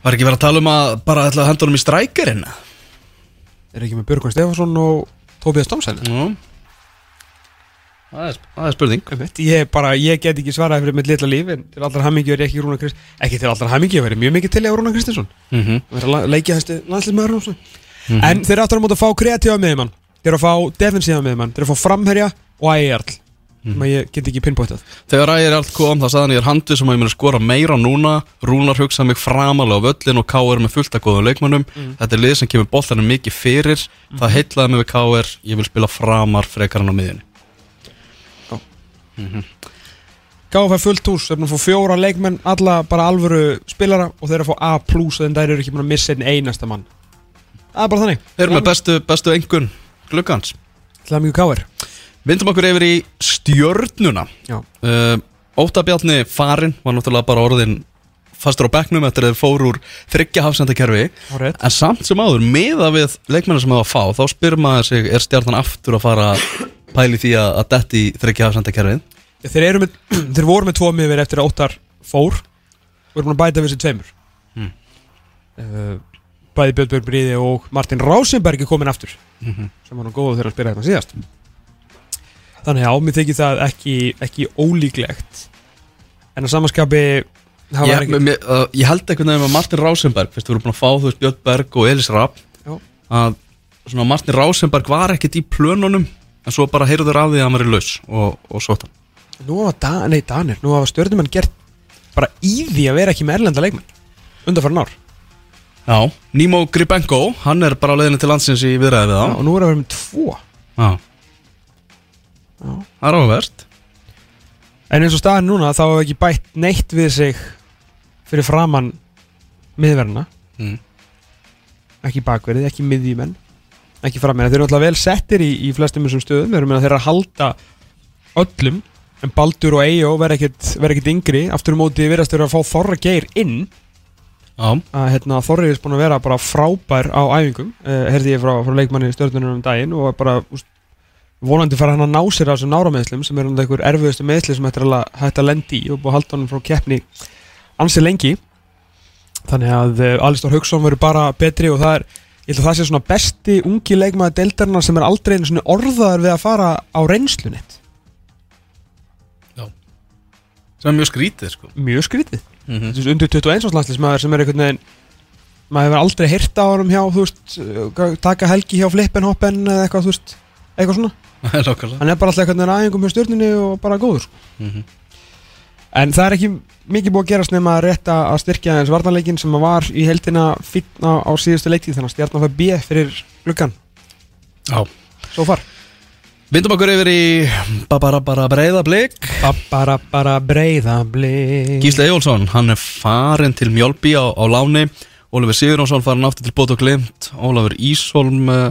Var ekki verið að tala um að bara ætla að henda honum í strækjarinn? Er ekki með Björgvin Stefansson og Stómsæli? Nú Það er, það er spurning. Ég, bara, ég get ekki svaraði fyrir mitt litla líf en til allra hamingi er ég ekki Rúna Kristinsson ekki til allra hamingi, ég verið mjög mikið til ég á Rúna Kristinsson mm -hmm. Það er að leikja þessi landslýsmaður mm -hmm. En þeir eru aftur á móti að fá kreatífa miðjumann. Þeir eru að fá defensífa miðjumann. Þeir eru að fá framherja og ægjarl sem að ég get ekki pinnbóttað Þegar ægir allt kom, það sagði hann ég er handið sem að ég muni skora meira núna. Rúnar hugsaði mig framalega á völlin og K.R. með fullt að góðum leikmönnum. Þetta er lið sem kemur á miðjunni Gáfa fullt hús, þeir eru að fá fjóra leikmenn Alla bara alvöru spilara Og þeir eru að fá A plus En þeir eru ekki búin að missa einn einasta mann. Það er bara þannig. Þeir eru með bestu, bestu engun glukkans Það er mjög káir Vindum okkur yfir í stjörnuna. Uh, Óttabjarni farinn var náttúrulega bara orðin fastur á bekknum eftir að þeir fóru úr þryggja hafsendakerfi. En samt sem áður, miða við leikmennar sem það að fá, þá spyr maður sig er stjarnan aftur að fara að pæli því að, að detti þryggja hafsendakerfið Þeir, þeir voru með tvo miður eftir að óttar fór. Og eru búin að bæta við sér tveimur. Hmm. uh, Bæði Björn Björn Bríði og Martin Rásenberg er komin aftur Mhm. sem var nú góð þegar að spila þetta síðast. Þannig að mér þykir það ekki, ekki ólíklegt. En að samanskapi ég, ekki mér, uh, ég held einhvern veginn með Martin Rásenberg fyrst við vorum búin að fá þú veist Björn Berg og Elis Rapp að Martin Rásenberg var ekkert í plönunum en svo bara heyrður af því að hann var í laus og, og svo þann Nú hafa da, nei, Danir, nú hafa stjórnumenn gert bara í því að vera ekki með erlenda leikmenn undanfæra ár. Já, Nimo Gribenko, hann er bara á leiðinu til landsins í viðræði við Já, þá og nú er að vera með tvo. Já, Já. það er áhverst En eins og staðin núna þá hafa ekki bætt neitt við sig fyrir framann miðverðina. Mm. ekki bakverðið, ekki miðjumenn ekki frammeina, þeir eru alltaf vel settir í, í flestum þessum stöðum, þeir eru meina þeir eru að halda öllum, en Baldur og Eyjó verða ekkit yngri. Aftur um móti verðast þeir að fá Þorra Geir inn. Já, að hérna, Þorri er búin að vera bara frábær á æfingum, uh, herði ég frá, frá leikmanni stjórnunum um daginn og bara úst, vonandi fara hann að ná sér á þessum nárameðslum sem er hann einhver erfiðustu meðsli sem hægt að, að lendi í og búið að halda hann frá keppni ansi lengi. Þannig að uh, Alistór Hauksson verður bara betri og það er ég held að það sé svona besti ungi leikmaði deildarinnar sem er aldrei einu svona orðaður við að fara á reynslunitt sem er mjög skrítið sko mjög skrítið mm -hmm. Veist, undir 21 árs landslismæður sem er einhvern veginn maður hefur aldrei heyrt á honum hjá þú veist, uh, taka helgi hjá flippenhoppen eða eitthvað, þú veist, eitthvað svona Nákvæmlega hann er bara alltaf einhvern veginn aðeingum hjá stjórninni og bara góður sko. Mhm. En það er ekki mikið búið að gerast nema að rétta að styrkja eins varnarleikin sem var í heldina fínn á, síðustu leiktið þannig að stjarnan fær B fyrir gluggan Já. Svo far. Vindum okkur yfir í bara bara breyða blik. Bara bara breyða blik. Gísli Ejólfsson, hann er farin til Mjölby á, á láni. Ólafur Sigurjónsson farin aftur til Bót og Glimt. Ólafur Ísholm uh,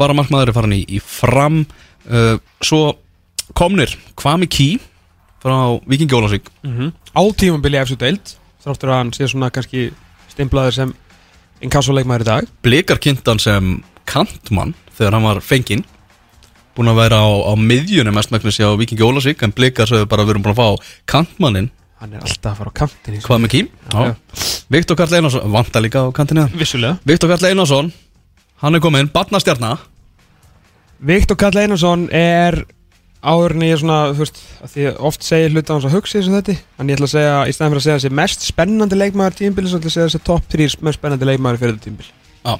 var að markmaður er farin í, í fram. Uh, Svo komnir Kvami Kí frá Vikingi Ólafsvík. Mm -hmm. á tímambili eftir deild þráttur að hann sé svona kannski stimplaður sem inkassoleikmaður í dag. Blikar kynntan sem kantmann þegar hann var fenginn. Búin að vera á, á miðjunum mestmæknis hjá Vikingi Ólafsvík en Blikar sögðu bara að við erum búin að fá kantmannin hann er alltaf að fara á kantin Kvami Kí Já. Viktor Karl Einarsson, vantar líka á kantinu vissulega. Viktor Karl Einarsson hann er kominn, barnastjarnar Viktor Karl Einarsson er áður en ég er svona, þú veist, að því ég oft segir hluta hans að hugsa og þetta en ég ætla að segja, í stæðan fyrir að segja þessi mest spennandi leikmaður tímbili, svo ætla að segja þessi top 3 mest spennandi leikmaður fyrir þetta tímbili Já,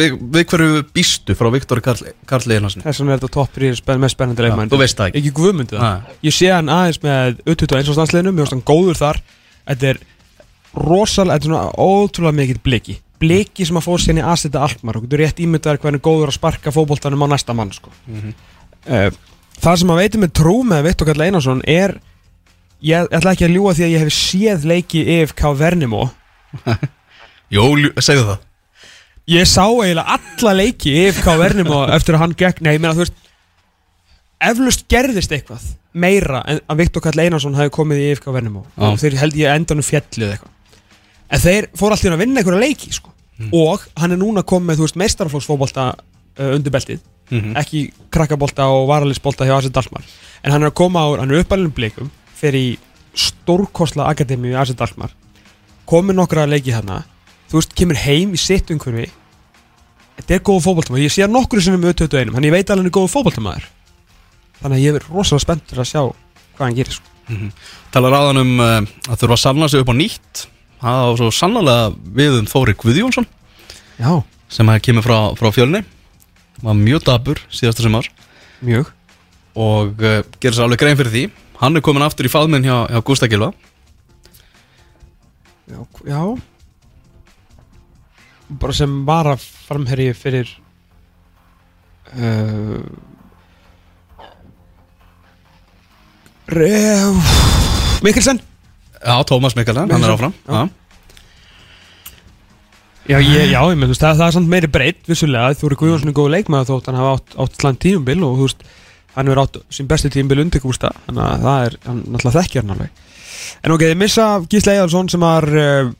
við, við hverju býstu frá Viktor Karl, Karl Einarsson? þess vegna er þetta top 3 spenn, mest spennandi leikmaður þú veist það ekki ekki guðmundu það Nei. ég sé hann aðeins með U21 ástansliðnum, ég veist hann góður þar þetta er rosalega, þetta er svona bliki sem að fór sérni aðsetta Alkmaar og þú rétt ímyndaður hvernig góður að sparka fótboltanum á næsta mann sko. Mhm. uh, það sem að veitum með trú með Viktor Karl Einarsson er ég ætla ekki að ljúa því að ég hef séð leiki EFK Vernimo. Jó, segðu það. Ég sá eiginlega alla leiki EFK Vernimo eftir að hann gegn, nei, ég meina þú veist eflust gerðist eitthvað meira en að Viktor Karl Einarsson hafi komið í EFK Vernimo. Og þeir held ég endanum fjallið eitthvað. En þeir fór alltaf að vinna einhverja leiki sko. og hann er núna komið með þú veist meistarflóksfóbolta uh, undir beltið Mhm. ekki krakkabolta og varalisbolta hjá Asit Dalmar. En hann er að koma á, hann er uppalinn blikum fer í stórkosla akademíu í Asi Dalmar. Komið nokkra að leiki þarna. Þú veist, kemur heim í sitt umhverfi. Þetta er góð fótboltamaður. Ég sé hann nokkru sinnum með 21 þannig ég veit alveg hann er góð fótboltamaður. Þannig að ég er rosalega spenntur að sjá hvað hann gerir sko. Talar aðan um uh, að þurfa að sanna sig upp á nýtt. Það var svo sannlega við um Þóri Guðjónsson. Já, sem að kemur frá, frá fjölni var mjög dabur síðasta sumar. Mjög. Og uh, gerir sér alveg grein fyrir því. Hann er komin aftur í faðminn hjá, hjá Gústa Gilva já, já. Bara sem var að framherji fyrir uh, Re- Mikkelsen. Já, Tómas Mikkelsen, hann er áfram. Já. Já. Já, ég, já, ég með, þú veist, það, það er samt meiri breytt vissulega, þú eru Guðjónsson er góð leikmaður þótt hann hafa átt, átt slant tímumbil og þú veist, hann hefur átt sín besti tímumbil undir Gústa, þannig að það er hann náttúrulega þekkjar hann alveg En ok, þið missa Gísle Eðalsson sem var uh,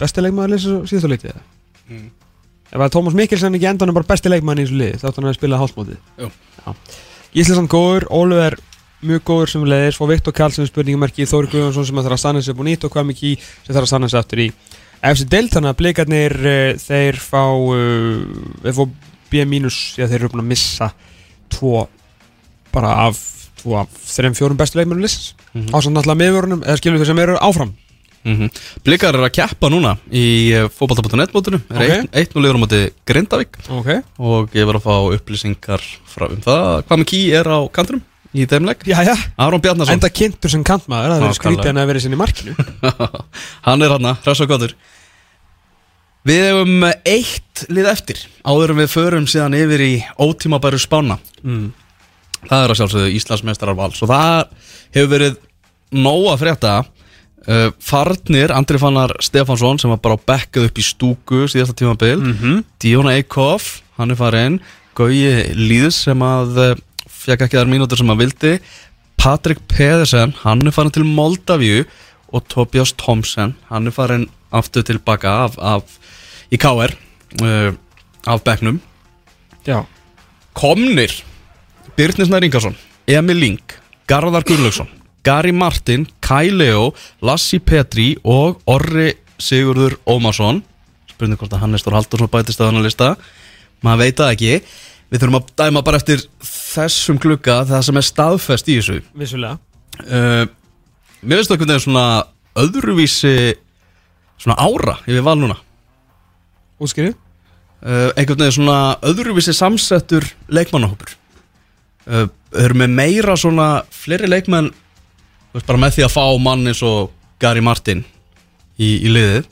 besti leikmaður lýsa síðasta leitið eða? Mm. Ef að Tómas Mikkelsen ekki endan er bara besti leikmaður í þessu liði, þá ætti hann að spila hálfmótið. Gísle sann góður, Ólfur er mjög góður sem leiðis og Viktor Karlsson spurningumerki Þóri Guðjónsson sem þarf að stanna upp og nýtt og hvað mikið sem þarf að stanna sig aftur í FC Delt þannig að blikarnir uh, þeir fá uh, þeir fá B mínus að þeir eru búin að missa tvo bara af tvo af þreim fjórum bestu leikmennum listins Mhm. á samt náttúrulega miðvörunum eða skilur þeir sem eru áfram. Mm Blikar er að keppa núna í uh, fótbolta.net mótinu. Ok. er 1-0 liður á móti Grindavík. Ok. Og ég var að fá upplýsingar frá um það. Hvað með ký er á kanturum í þeim legg já já. Aron Bjarnason. Enda kynntur sem kantmaður það er Nákvæmlega. skrítið en að vera sinni í markinu. Hann er hann, hress og gottur. Við hefum eitt lið eftir áður en við förum síðan yfir í ótímabæru spána. Mm. það er að sjálfsögðu Íslandsmeistarar vals og það hefur verið nóg að frétta. Uh, Farnir, Andri Fannar Stefansson sem var bara bekkað upp í stúku síðasta tímabil. Mm -hmm. Díona Eikhoff, hann er farin Gauji Líðs sem að uh, fekk ekki þar mínútur sem að vildi. Patrik Pedersen, hann er farin til Moldavíu og Tobias Thomsen hann er farin aftur tilbaka af, af í KR uh, af bekknum. Já. Komnir Birnir Snær Ingarsson, Emil Ling Garðar Gunnlaugsson, Gary Martin Kai Leo, Lassi Petri og Orri Sigurður Ómarsson. Spurning hvort að Hannes Þór Haldursson bætist að hann að lista. Maður veit það ekki við þurfum að dæma bara eftir þessum glugga það sem er staðfest í þessu. Vissulega. Uh, mér finnst það einhvern veginn svona öðruvísi svona ára yfir val núna. Útskriðu uh, einhvern veginn svona öðruvísi samsettur leikmannahópur. Uh, eru með meira svona þú veist, bara með því að fá mann eins og Gary Martin í, í liðið.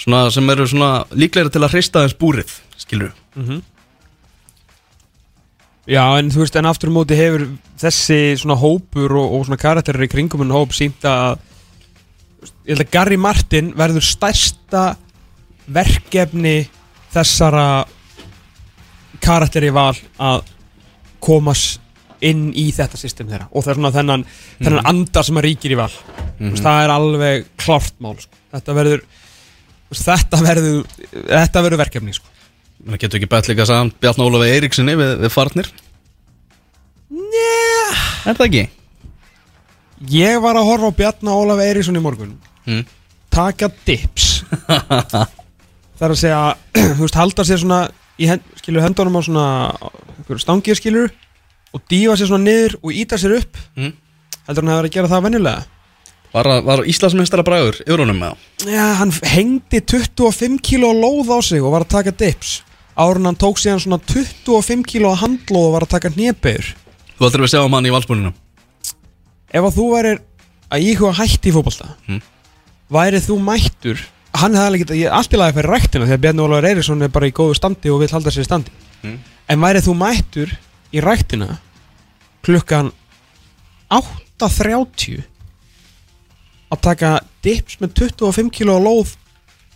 Svona, sem eru svona líklega til að hrista þess búrið skilur mm Já, en þú veist, en aftur á móti hefur þessi svona hópur og, og svona karakterir í kringum en hóp sínt að ég held að Gary Martin verður stærsta verkefni þessara karakteri val að komast inn í þetta system þeirra og það er svona þennan, þennan anda sem að ríkir í val mm veist, það er alveg klárt mál sko. þetta verður þetta verður þetta verður verkefni sko. Það getur ekki bætt líka saman Bjarni Ólafi Eiríksinni við, við farnir Njá Er það ekki? Ég var að horfa á Bjarna Ólaf Eiríksson í morgun Mm. Taka dips Það er að segja Þú veist, halda sér svona hend, Skilur hendunum á svona Stangið skilur Og dífa sér svona niður og íta sér upp Mm. Heldur hann hefur að gera það venjulega Var, var Íslandsmeistara bræður yfir honum með það? Já, hann hengdi 25 kíló lóð á sig og var að taka dips Árun hann tók síðan svona 25 kíló handlóð og var að taka hnebegur Þú ættir að sjá um hann í valsbúninu Ef að þú værir að íhuga hætti í fótbolta Mm. Værið þú mættur? Hann hefði alveg er allt í lagi fyrir ræktina Því að Bjarni Ólafur Eiríksson er bara í góðu standi Og vil halda sér í standi. Mm. En værið þú mættur í ræktina Klukkan 8.30 Að taka dips með 25 kilo lóð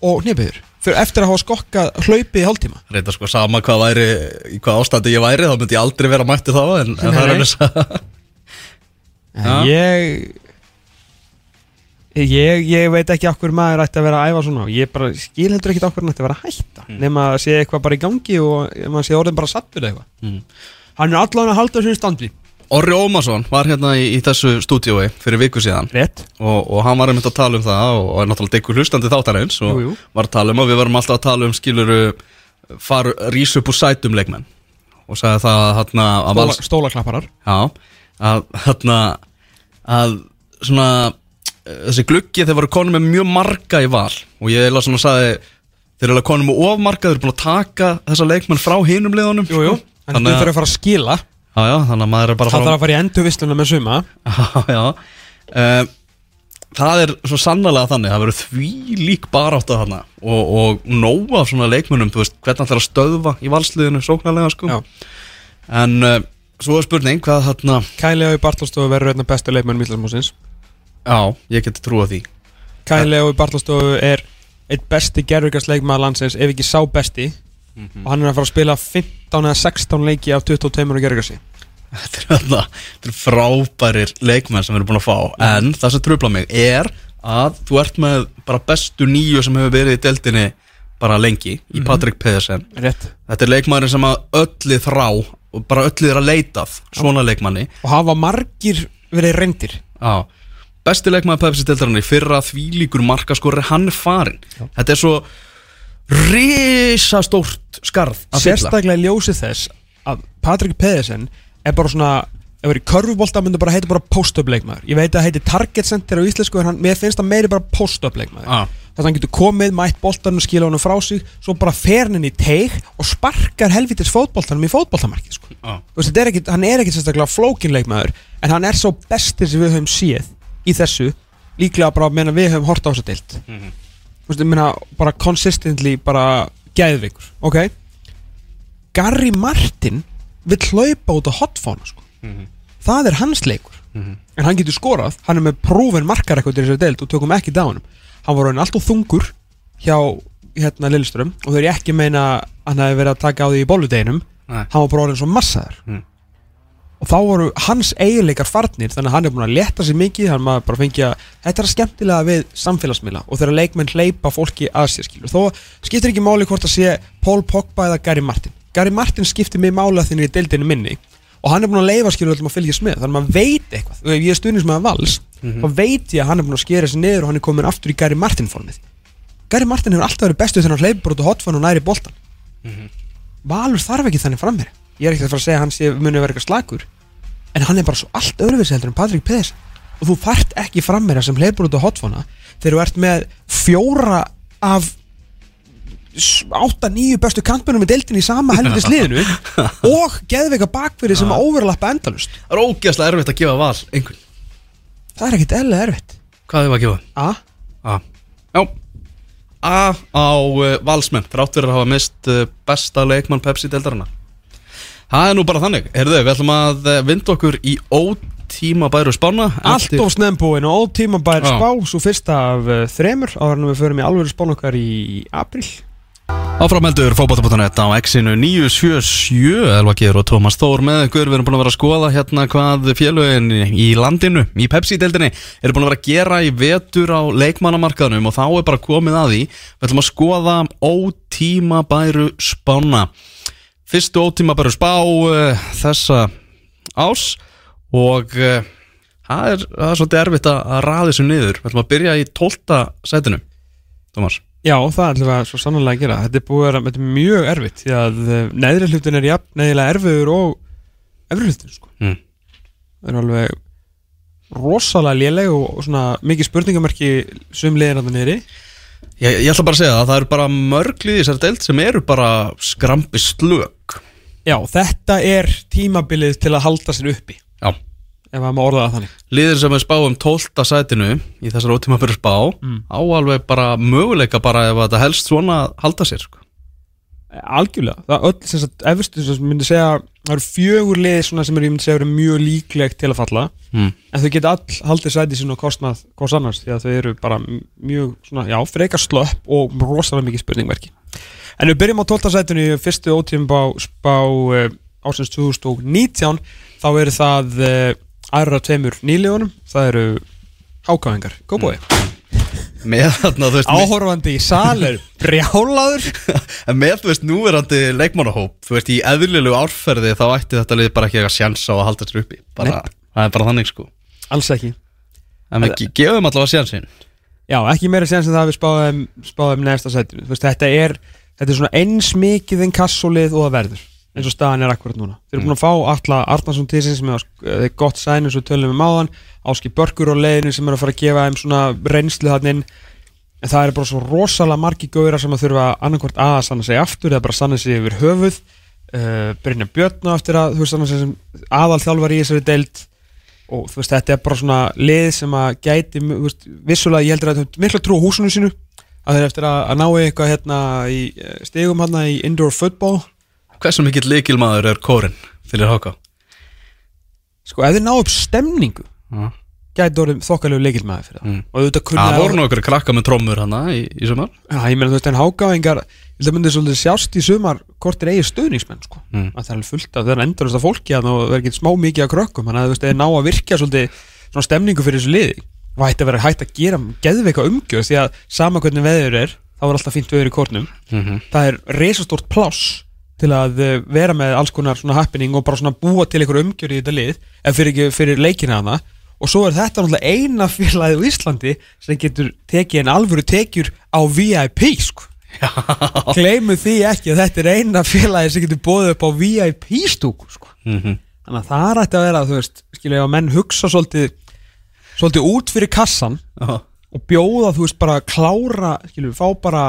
Og hnipiður Fyrir eftir að hafa skokkað hlaupið í hálftíma. Reynda sko sama hvað væri í hvað ástandi ég væri þá myndi ég aldrei vera mættu þá en, en það er alveg svo ég Ég, ég veit ekki okkur maður ætti að vera að æfa svona. Ég bara skil heldur ekki okkur hann ætti að vera að hætta Mm. Nefn að sé eitthvað bara í gangi Og maður sé orðin bara sattur eitthvað. Mm. Hann er allan að halda sér í standi Orri Ómarsson var hérna í, í þessu stúdiói fyrir viku síðan. Rétt. Og, og hann var einmitt að tala um það og, og er náttúrulega dekkur hlustandi þáttarins og Jú, jú. var að tala um og við varum alltaf að tala um skiluru far rís upp úr sætum leikmenn. Og sagði það að hérna að Stóla, Stólaklapparar. Já, að hérna að svona þessi gluggi þeir voru konum með mjög marga í val. Og ég eða svona sagði þeir eru konum með of marga, þeir eru búin að taka þessa leikmenn frá hinum liðunum. Jú, jú. En þú þurfum að fara að skila Já, já, þannig að maður er bara að Það þarf að fara í endurvisluna með suma. Já, já. Uh, Það er svo sannlega þannig Það verður því lík barátt að hana og, og nóg af svona leikmunum Þú veist, hvernig ætlar að stöðva í valsliðinu Sóknarlega sko. Já. En uh, svo er spurning hvað þarna Kæli Ái Bartolstofu verður einna bestu leikmenn Míslandsmósins Já, ég geti trúa því. Kæli Ái Bartolstofu er eitt besti gerðvíkarsleikmaður landsins ef ekki sá besti. Og hann er að fara að spila 15 eða 16 leiki af 22 á gerðvíkarsi Þetta er, þarna, þetta er frábærir leikmenn sem við erum búin að fá. En það sem trubla mig er að þú ert með bara bestu nýju sem hefur verið í deildinni bara lengi í Patrik Pedersen. Rétt. Þetta er leikmæður sem að öllið þrá og bara öllið er að leitað svona leikmanni. Og hafa margir verið reyndir. Já. Besti leikmæður Pepsi deildarinnar í fyrra þvílíkur markaskorri, hann er farin Þetta er svo risastórt skarð að fylla. Sérstaklega í ljósi þess að Patrik Pedersen er bara svona ef verið körfubólta myndi bara heita bara post-up leikmaður ég veit að það heiti target center á íslensku en hann, mér finnst það meiri bara post-up leikmaður Já. þess að hann getur komið, mætt boltanum, skila honum frá sig svo bara fer hann í teig og sparkar helvitis fótboltanum í fótboltamarkið sko. Þetta er ekkit, hann er ekkit sérstaklega flókin leikmaður en hann er svo bestir sem við höfum séð í þessu líklega bara meðan við höfum hort á þessa deilt. Þú veist, ég meina bara consistently bara gæðvikur, ok Gary Martin vill hlaupa út á hotfóna sko. það er hans leikur. En hann getur skorað, hann er með prófin markar eitthvað til þessu deild og tökum ekki dánum. Hann var raunin alltaf þungur hjá hérna Lilleström og þau er ekki meina að hann hefði verið að taka á því í bóludeginum hann var bara orðin svo massaður. Mm. og þá voru hans eiginleikar farnir þannig að hann er búin að leta sér mikið hann maður bara fengi að þetta er skemmtilega við samfélagsmiðla og þegar leikmenn hleypa fólki að sér skilur þó skiptir ekki máli hvort að sé Paul Pogba eða Gary Martin Gary Martin skiptir mig máli að þinni í deildinu minni og hann er búin að leifa skilur öllum að fylgjast með þannig að maður veit eitthvað. Og ef ég er stundins með að vals þá veit ég að hann er búin að skera sér niður og hann er komin aftur í Gary Martin formið. Gary Martin hefur alltaf verið bestu þegar hann hleypur út á hotfón og næri boltan Valur þarf ekki þannig fram mér Ég er ekki að fara að segja að hann sé muni vera eitthvað slagur En hann er bara svo allt öðruvísi heldur en Patrik Pedersen Og þú fært ekki fram mér sem hleypur út á hotfóna Þegar þú ert með fjóra af 8-9 bestu kantmennum í deildinni í sama helvitis liðinu Og geðveika bakverði sem overlappa endalust Það er ógeðslega erfitt að gefa val einhvern. Það er ekkit eðlega erfitt. Hvað er að gefa? A. A. Já. A á uh, valsmenn Þrátt fyrir að hafa mist uh, besta leikmann Pepsi deildarinnar. Það er nú bara þannig. Herðu, við ætlum að uh, vinda okkur í ótíma bæru spána Allt of snembúin og ótíma bær Já. spá Svo fyrsta af uh, þremur. Áður en við förum í alvöru spán okkar í april Áframheldur fótbolta.net á X-inu 977 Elva Geir og Tómas Þór með ykkur. Við erum búin að vera að skoða hérna hvað félögin í landinu, í Pepsi-deildinni eru búin að vera að gera í vetur á leikmannamarkaðnum og þá er bara komið að því. Við ætlum að skoða ótímabæru spána. Fyrstu ótímabæru spá uh, þessa ás og uh, það, er, það er svolítið erfitt að, raða þessu niður. Við ætlum að byrja í 12. sætinu. Tómas Já, það ætlum við að svo sannlega að gera. Þetta er búið að vera er mjög erfitt Því að uh, neðri hlutin er jafn neðilega erfiður og efri hlutin sko. mm. Það er alveg rosalega léleg og, svona mikið spurningamerki sum liðin að það niðri. Ég, ég ætla bara að segja það, það eru bara mörglið í þessari deild sem eru bara skrambi slök Já, þetta er tímabilið til að halda sér uppi. Já ef að maður orða það þannig Liðir sem er spá um 12. sætinu í þessari ótíma fyrir spá Mm. á alveg bara möguleika bara ef þetta helst svona að halda sér sko. Algjörlega, það öll sem sagt efstu sem myndi segja það eru fjögur lið svona sem er, ég myndi segja eru mjög líklegt til að falla mm. en þau geta all haldið sæti sín og kostnað hvers annars því að þau eru bara mjög svona, já, frekar slöpp og rosalega mikið spurningverki en við byrjum á 12. sætinu í fyrstu ótíðum spá, uh, ásins 2019 þá eru það uh, aðra tveimur nýlegunum það eru hákáðingar, góðbói með þarna, þú veist, Áhorfandi í salir Brjálaður. Með, þú veist, núverandi leikmannahóp Þú veist, í eðlilegu árferði Þá ætti þetta lið bara ekki eitthvað sjansa á að halda sér uppi. Bara, Það er bara þannig, sko. Alls ekki. En við ge- gefum allavega sjansin Já, ekki meira séns en það að við spáðum, spáðum neðsta sætinu. Þú veist, þetta er, þetta er svona eins mikið en kassolið og það verður eins og staðan er akkurat núna. Þeir eru búin að fá Alla Arnarsson til sinns með það er gott sæn eins og við tölum um Áski Börkur og leiðinu sem er að fara að gefa þeim svona reynslu þannig inn. En það er bara svo rosalega margi gauðra sem að þurfa annarkvort að sanna sig aftur eða bara sanna sig yfir höfuð. Uh, Brynja Björn á eftir að þú veist sanna sig sem aðal þjálfar í þessari deild. Og þú veist þetta er bara svona lið sem að gæti veist, vissulega ég heldur að þetta mikla trú á húsinu sínu. Að þeir eftir að, að ná eitthvað hérna í eh, stigum hérna í indoor football Hversu mikill leikilmaður er kórin fyrir Háka? sko ef þeir ná upp stemningu Já. gæti orðið þokkalegu leikilmaði fyrir það Mm. og auðvitað kunni Það voru nú okkur krakka með trommur hana í, í sumar Já, ég meina þú veist, en hágáingar ég held að myndi svolítið sjást í sumar hvort er eigi stuðningsmenn, sko Mm. að það er fullt af, það er endurist af fólki að það er ekki smá mikið af krökkum, þannig að þú veist, þeir ná að virka svolítið stemningu fyrir þessu liði og hætti að vera hægt að gera geðveika umgjörð því að sama hvernig veður er þá er alltaf fínt veður í kórnum Mhm. það er resastort pláss til að eh, vera með alls konar svona happening og bara svona búa til einhver umgjörð í þetta lið ef fyrir ekki fyrir leikina hana og svo er þetta náttúrulega eina félagið á Íslandi sem getur tekið en alvöru tekjur á VIP sko Gleimu því ekki að þetta er eina félagi sem getur bóðið upp á VIP stúku sko. Mhm. Þannig að það rætti að vera þú veist, skilja að menn hugsa svolítið svolítið út fyrir kassan. Og bjóða þú veist bara klára skilju, fá bara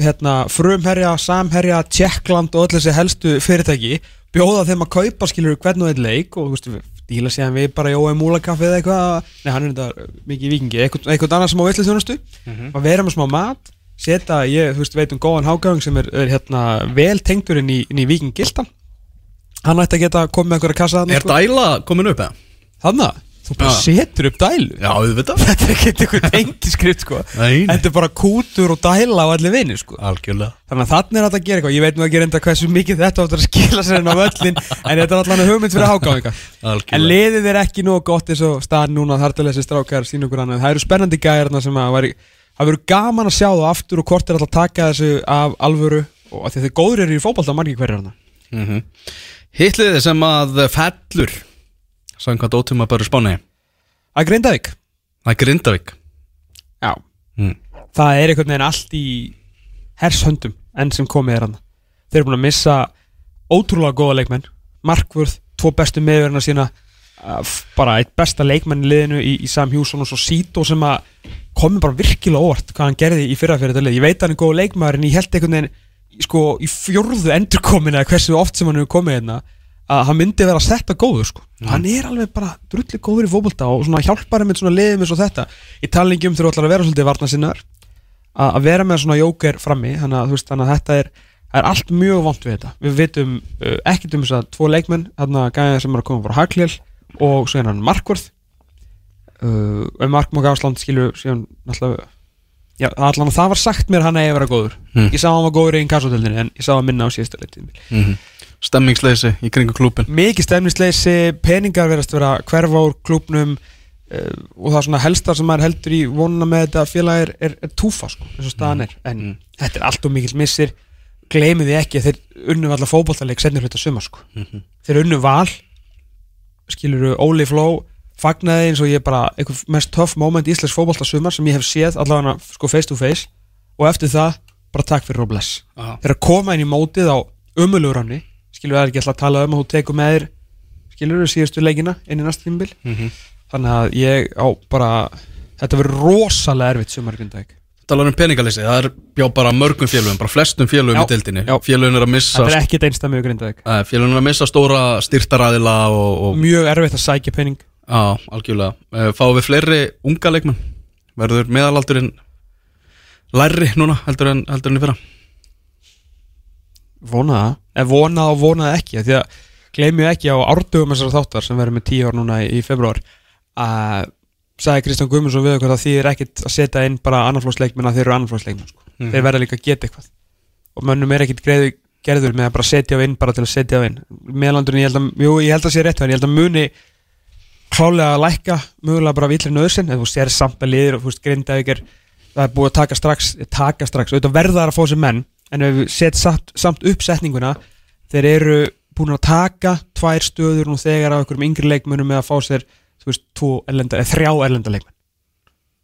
hérna, frumherja, samherja, Tjekkland og öll þessi helstu fyrirtæki bjóða þeim að kaupa skilju hvern og einn leik og þú veist, díla séðan við bara í ói múlakaffi eða eitthvað, nei hann er þetta mikið í vikingi, eitthvað, eitthvað annað sem á villið þjónustu að vera með smá mat setja, ég, þú veist, veit um góðan hágæðing sem er, er hérna vel tengdur inn í, í viking gildan hann ætti að geta komið með einhverja kassa Er dæla komin upp eða? Þannig, þú bara Já. setur upp dælu. Já, auðvitað. Þetta er ekki einhver tengiskript sko. Nei. Þetta er bara kútur og dæla á allir vinni sko. Algjörlega. Þannig að þannig er þetta að gera eitthvað. Ég veit nú ekki reynda hversu mikið þetta áttur að skila sér inn á völlin En þetta er allan hugmynd fyrir hágáðinga En Algjörlega liðið er ekki nóg gott eins og staðan núna. Þar til þessi strákar sín okkur annað. Það eru spennandi gæðarna sem að væri Það verður gaman að sjá það aftur og hvort er alltaf að taka þessu af alvöru og að því að þeir góður eru í fótbolta margir hverjar hana mm Hittliði sem að fellur Samkvæmt ótum að bara spáni. Að Grindavík? Það er Grindavík. Já. Mm. það er einhvern veginn allt í hershöndum enn sem komið er hann þeir eru búin að missa ótrúlega góða leikmenn. Markvörð, tvo bestu meðverðina sína uh, bara eitt besta leikmenn í liðinu í, í Sam Hjússon og svo Sito sem að komið bara virkilega óvart hvað hann gerði í fyrra fyrir þetta lið. Ég veit að hann er góða leikmaður en ég held einhvern veginn sko í fjórðu endurkomin eða hversu oft sem hann hefur komið hérna að hann myndi vera að setja góður sko. hann er alveg bara drulli góður í fótbolta og svona hjálpar með svona liðum eins og þetta. Í talningi um þegar þú ætlar að vera svolítið varna sinnar að vera með svona jóker frammi þannig að, veist, þannig að þetta er, er allt mjög vant við þetta. Við vitum uh, ekkert um þess að tvo leikmenn þarna gæðið sem er að koma frá Haglil og svo er hann Markvörð. Uh, og Mark Mók Ásland skilju síðan alltaf já, allan að það var sagt mér hann að ég vera góður. Mm. ég sá hann var góður í einn kassotöldinni en ég sá hann minna á síðasta leitið mm Stemmingsleysi í kringu klúpin mikið stemnisleysi, peningar verðast vera að hverfa úr klúbnum uh, og það er svona helstar sem maður heldur í vonuna með þetta félag er, er, túfa sko, eins og staðan er, en Mm. þetta er allt og mikill missir, gleymið þið ekki þeir unnu allar fótboltaleik senir hluta sumar sko, Mhm. þeir unnu val skiluru Óli Fló fagnaði eins og ég bara einhver mest töff moment í Íslands fótbolta sumar sem ég hef séð allavega sko face to face. Og eftir það, bara takk fyrir og bless. Já. þeir að koma inn í mótið á umulugur hanni skilur við ekki alltaf að tala um að þú tekur með þér skilur við síðustu leikina inn í næsta tímbil Mhm. þannig að ég á bara þetta verður rosalega erfitt sumar í Grindavík. Talar um peningaleysi, það er bjá bara mörgum félögum bara flestum félögum Já, í deildinni. Félögum er að missa þetta er ekkit einstæmi í Grindavík. Nei, Félögum er að missa stóra styrtaræðila og, og mjög erfitt að sækja pening Já, algjörlega. Eh, Fáum við fleiri unga leikmenn? Verður meðalaldurinn Lærri núna heldur en, heldur en í fyrra? Vonaða, eða vonaða og vonaða ekki því að gleymið ekki á árdugum þessar þáttar sem verður með tíu ár núna í, februar að sagði Kristján Guðmundsson við okkur að því er ekkit að setja inn bara annarflóksleikmenn að þeir eru annarflóksleikmenn sko. Mhm. þeir verða líka að geta eitthvað. Og mönnum er ekkit greiðu gerður með að bara setja á inn bara til að setja á inn. Meðlandurinn ég held að, jú, ég held að klálega að lækka mögulega bara vitlir nöðsinn en þú sér samt að liðir og þú veist Grindavík er það er búið að taka strax taka strax, auðvitað verðar að fá sér menn en ef við set samt, samt upp setninguna þeir eru búin að taka tvær stöður nú þegar af einhverjum yngri leikmönnum með að fá sér þú veist, erlenda, þrjá erlenda leikmenn.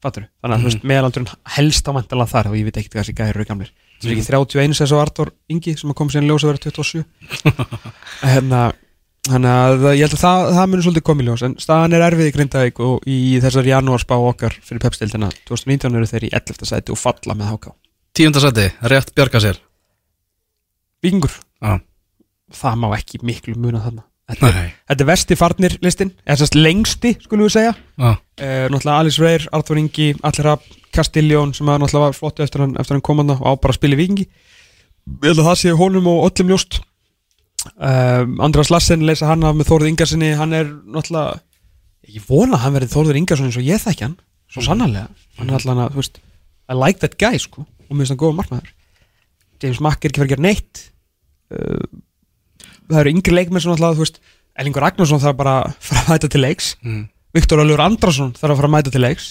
Fattur þannig að þú veist, meðalaldurinn helst á vantalega þar og ég veit ekkert hvað þessi gæri eru gamlir. Það er ekki 31 sem svo Artur Ingi sem koma síðan í ljós að vera 27 hérna Þannig að ég held að það, það munir svolítið komið ljós en staðan er erfið í Grindavík og í þessar janúarspá okkar fyrir pepstildina 2019 eru þeir í 11. sæti og falla með háká. Tíundasæti, rétt bjarga sér. Víkingur, Já, það má ekki miklu muna þarna. Þetta þetta er vesti farnir listin eða sérst lengsti skulum við segja. Já, uh, Náttúrulega Alice Reyr, Artur Ingi, Allir Rapp, Castiljón sem náttúrulega var flottu eftir hann, hann komanda og á bara að spila í Víkingi. Ég held að það sé honum og öllum ljóst um, András Lassen leysa hann af með Þórður Ingarssoni hann er náttúrulega ég vona að hann verði Þórður Ingarsson eins og ég þekki hann svo sannarlega, hann er alltaf þú veist, I like that guy sko. Og mér finnst hann góða markmaður. James Mack er ekki verið að gera neitt. Uh, það eru yngri leikmenn sem alltaf, þú veist, Ellingur Ragnarsson þarf bara að fara að mæta til leiks. Mm. Viktor Öllur Andrason þarf að fara að mæta til leiks.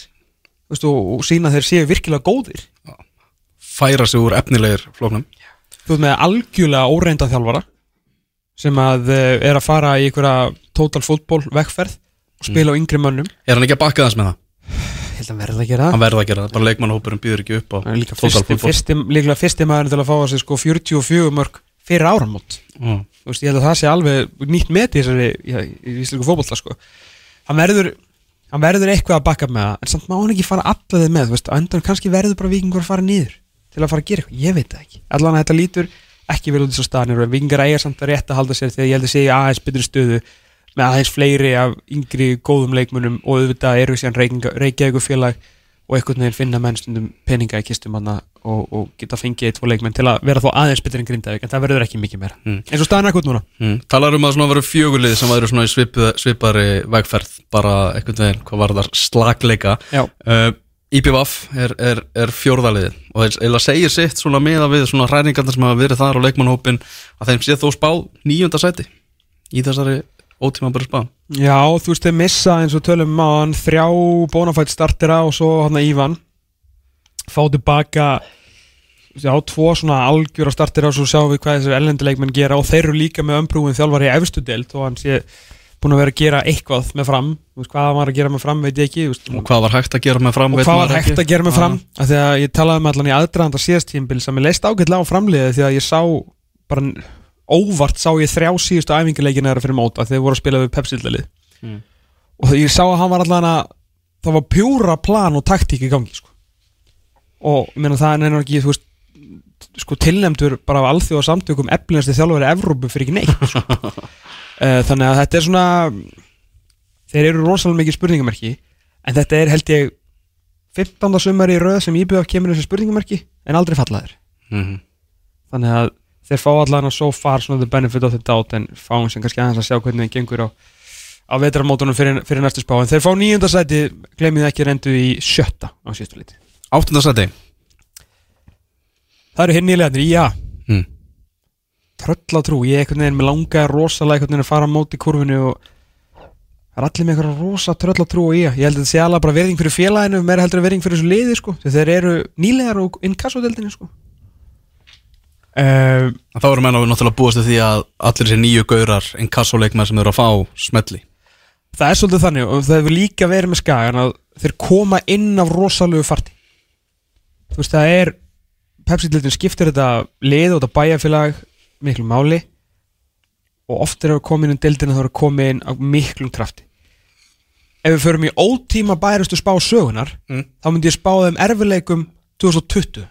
Veist, og, og sína að þeir séu virkilega góðir. Færa sig úr efnilegir flóknum þú veist með algjörlega óreinda þjálfara sem að uh, er að fara í einhverja total fútból vekkferð og spila á yngri mönnum. Er hann ekki að bakka þess með það? ég held að hann verði að gera Hann verði að gera það, bara leikmannhópurinn býður ekki upp á það líka total fyrsti, líklega fyrsti maður til að fá að sig sko 44 mörg fyrir áramót. Þú veist, ég held að það sé alveg nýtt met í þessari já, í íslensku fótbolta sko. hann verður hann verður eitthvað að bakka með það en samt má hann ekki fara allaðið með þú veist, á endan kannski verður bara vikingur að fara niður til að fara að gera eitthvað, ég veit það ekki. Allan að þetta lítur ekki vel út í svo staðnir og vikingar eiga samt að rétt að halda sér þegar ég held að segja aðeins betur stöðu með aðeins fleiri af yngri góðum leikmunum og auðvitað eru síðan reykjaðu félag og einhvern veginn finna menn stundum peninga í kistum hana og, og geta fengið eitt tvo leikmenn til að vera þó aðeins betur en grindavík en það verður ekki mikið meira Mm. eins og staðan er ekkert núna Mm. Talar um að svona veru fjögulið sem væri svona í svipari vegferð bara einhvern veginn, hvað var þar, slagleika uh, IPVF er, er, er fjórðaliðið og eiginlega segir sitt svona meða við svona hræningarnir sem hafa verið þar og leikmannhópin að þeim sé þó spá nýjunda sæti í þessari ótíma bara spá. Já, þú veist, þeir missa eins og tölum um á hann þrjá bónafætt startera og svo hann að Ívan fá tilbaka já, tvo svona algjöra startera og svo sjáum við hvað þessir ellendileikmenn gera. Og þeir eru líka með ömbrúin þjálfari í efstu deild og hann sé búin að vera að gera eitthvað með fram. Veist, hvað var að gera með fram veit ég ekki veist, og hvað var hægt að gera með fram og hvað var hægt að gera með fram? Af því að ég talaði með allan í aðdraðanda síðast tímbil sem ég leist ágætlega á framliðið því að ég sá bara óvart sá ég þrjá síðustu æfingarleikina þeirra fyrir móta þegar þeir voru að spila við Pepsi-dildalið Mm. og ég sá að hann var allan að það var pjúra plan og taktík í gangi sko. og meina það er ekki veist, sko, tilnefndur bara af alþjóða samtökum eflinasti þjálfari Eh, þannig að þetta er svona þeir eru rosalega mikið spurningamerki en þetta er held ég 15. sumari í röð sem IBF kemur þessi spurningamerki en aldrei fallaðir Mhm. þannig að þeir fá allan að so far svona the benefit of the doubt en fáum sem kannski aðeins að sjá hvernig þeim gengur á, á vetramótunum fyrir, fyrir næstu spá en þeir fá nýjunda sæti, glemið ekki reyndu í sjötta á síðustu liti áttunda sæti það eru hinn nýlegaðnir, já mm. Tröllatrú, ég er einhvern veginn með langa rosalega einhvern veginn að fara á móti kurvinu og það er allir með einhverja rosa tröllatrú og ég, ég held að þetta sé alveg bara verðing fyrir félaginu meira heldur en verðing fyrir þessu liði sko. Þeir eru nýlegar og inkassodeldinu sko. Uh, þá eru menn að náttúrulega búast við því að allir þessi nýju gaurar inkassoleikmar sem eru að fá smelli. Það er svolítið þannig og það hefur líka verið með skagan að þeir koma inn af rosalegu farti. Þú veist það er Pepsi-dildin skiptir þetta lið og þetta bæjarfélag miklu máli og oft er að koma inn um dildina þá er að koma inn á miklum krafti. Ef við förum í ótíma bæjarustu spá sögunar Mm. þá myndi ég spá þeim erfileikum 2020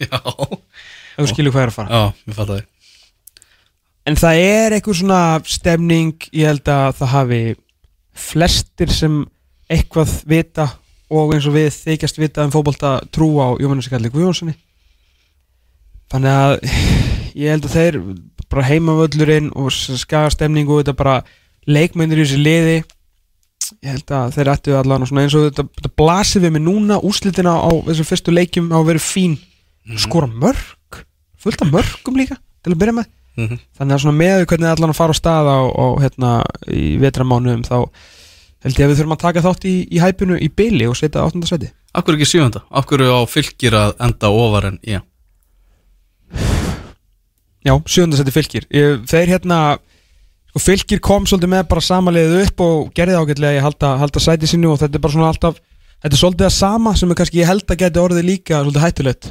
já, ef þú skilur hvað er að fara. Já, við fattum það En það er eitthvað svona stemning, ég held að það hafi flestir sem eitthvað vita og eins og við þykjast vita um fótbolta trú á Jóhannes Kalli Guðjónssoni. Þannig að ég held að þeir bara heimavöllurinn og skaga stemning og þetta bara leikmennir í þessi liði ég held að þeir ættu allan og svona eins og þetta, þetta blasir við mig núna úslitina á þessum fyrstu leikjum á að vera fín skora mörg, fullt af mörgum líka til að byrja með. Mhm. þannig að svona með hvernig allan að fara á stað á, á hérna í vetramánuðum þá held ég að við þurfum að taka þátt í, í hæpinu í byli og setja áttunda seti Akkur ekki sjöfunda? Akkur á fylgir að enda ofar en ég Já, sjöndasetti fylgir Þeir hérna sko, Fylgir kom svolítið með bara samaliðið upp og gerði ágætlega í halda, halda sæti sínu og þetta er bara svona alltaf Þetta er svolítið að sama sem er kannski ég held að geti orðið líka svolítið hættulegt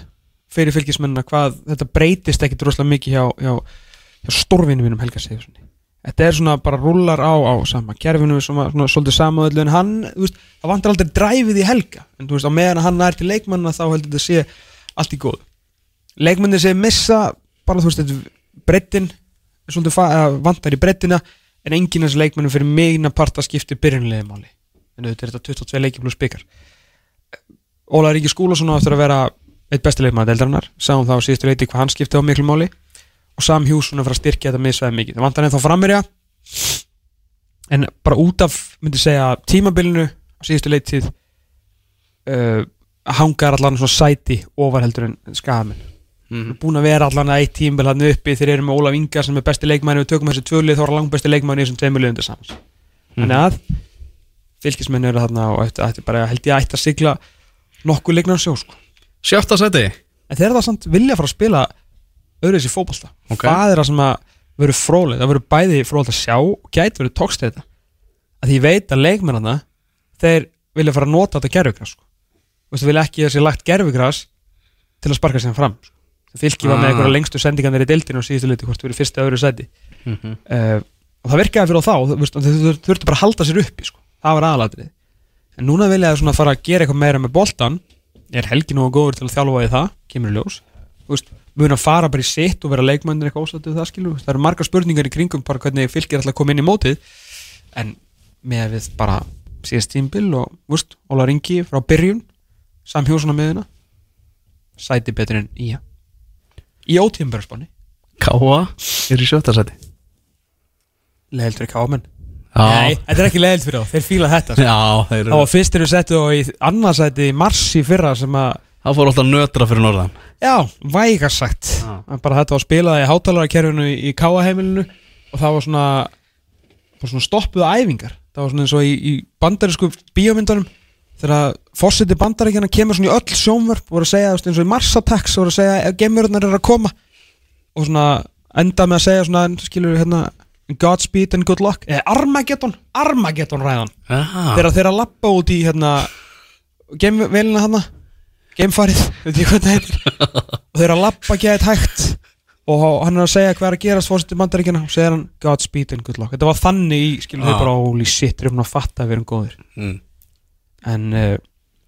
fyrir fylgismennina hvað þetta breytist ekkit rosalega mikið hjá, hjá, hjá stórvinu mínum Helga Sigurssoni Þetta er svona bara rúlar á, á sama kerfinu svona, svona svolítið samöðlu en hann, þú veist, það vantar aldrei dræfið í Helga. En þú veist, á meðan hann er til leikmanna þá heldur þetta sé allt í góð leikmennir sem missa bara þú veist, þetta brettin svolítið eða vantar í brettina en enginn af þessu leikmennum fyrir megina part að skipti byrjunlega máli. En auðvitað er þetta 22 leiki pluss byggar Óla Ríki Skúlason á eftir að vera eitt besti leikmann deildarinnar. Sáum það á síðustu leiti hvað hann skipti á miklu máli. Og Sam Hjússon er fara að styrkja þetta misvæði mikið. Það vantar ennþá frammerja en bara út af myndi segja tímabilinu á síðustu leitið uh, hangar allan svona sæti ofar heldur en skafaminn mm. búin að vera allan að eitt tímbil hann uppi þeir eru með Ólaf Ingar sem er besti leikmæni við tökum þessi tvölið þá er langt besti leikmæni í þessum tveimur liðundir samans þannig að fylgismenn eru þarna og ætti, ætti bara held ég að ætti að sigla nokkuð leiknar sjó sko. Sjöfta seti en þeir það samt vilja fara að spila öðruðs í fótbolta Ok. það er það sem að veru fróðlega það veru bæði fróðlega að sjá og gæti veru tókst þetta að því veit að leikmennana þeir vilja fara að nota þetta gerfugras sko. Þú veist, þeir vilja ekki að þessi lagt gerfugras til að sparka sig fram sko. Fylki var með Ah. einhverja lengstu sendingarnir í deildinu og síðustu liti hvort þú verið fyrsta öðru sæti. Mm -hmm. uh, og það virkaði fyrir þá þú þurftu bara að halda sér uppi sko. það var aðalatrið en núna vilja það svona fara að gera eitthvað meira með boltan er Helgi nú góður til að þjálfa í það? Kemur í ljós. Veist, mun að fara bara í sitt og vera leikmændir eitthvað ósættu það skilu það eru margar spurningar í kringum bara hvernig fylgir alltaf að koma inn í mótið. En með við bara síðast tímbil og Óla Ringi frá byrjun Sam Hjósson á miðuna sæti betur en í í ótíðumberðspanni Káa er í sjöfta seti leðildur í kámen Nei, þetta er ekki leiðilt fyrir þá, þeir fíla þetta sko. Já, þeir Það eru var fyrst eru settu og í annarsæti í mars í fyrra sem að Það fór alltaf nötra fyrir norðan. Já, væga sagt. Já. Að Bara þetta var spilað í hátalarakerfinu í, káaheimilinu og það var svona, bara svona stoppuðu æfingar. Það var svona eins og í, í bandarísku bíómyndunum þegar fórseti bandaríkjana kemur svona í öll sjónvörp og voru að segja, eins og í Mars Attacks voru að segja að gemururnar eru að koma. Og svona enda með að segja svona skilur hérna Godspeed and good luck. Eða Armageddon, Armageddon ræðan þegar þeir að lappa út í hérna geimvelina hana geimfarið, veit ég hvað það heitir. Og þeir eru að lappa gæðið hægt. Og hann er að segja hvað er að gerast fórsetið bandaríkjana og segir hann Godspeed and good luck. Þetta var þannig í, skilur Ah. þeir bara holy shit, þeir eru búin að fatta að við erum góðir. Mm. En uh,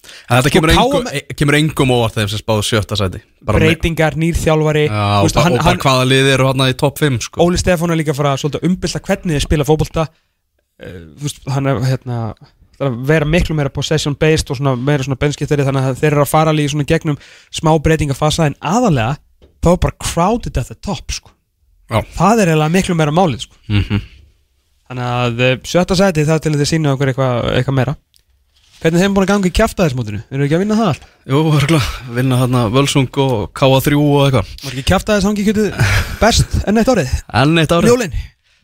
Þetta Sko, kemur, engum, KM e- kemur engum óvart þeim sem spáðu sjöfta seti Bara breytingar, nýr þjálfari Já, þú og, veist, ba- hann, og hann, hvaða lið eru hann í topp 5 sko. Óli Stefán er líka að fara umbylta hvernig þið spila fótbolta uh, veist, hann er hérna er vera miklu meira possession based og svona meira svona benskiptari þannig að þeir eru að fara líka svona gegnum smá breytingafasa en aðalega þá er bara crowded at the top sko. Það er eiginlega miklu meira málið sko. mm þannig að sjötta sæti það til að þið sína okkur eitthvað eitthva meira hvernig þeim búin að ganga í kjaftaðismótinu? Eru ekki að vinna það allt? Jú, örgulega, vinna þarna Völsung og K3 og eitthvað. Var ekki kjaftaðis hangi kjötið best enn eitt árið? Enn eitt árið. Ljólin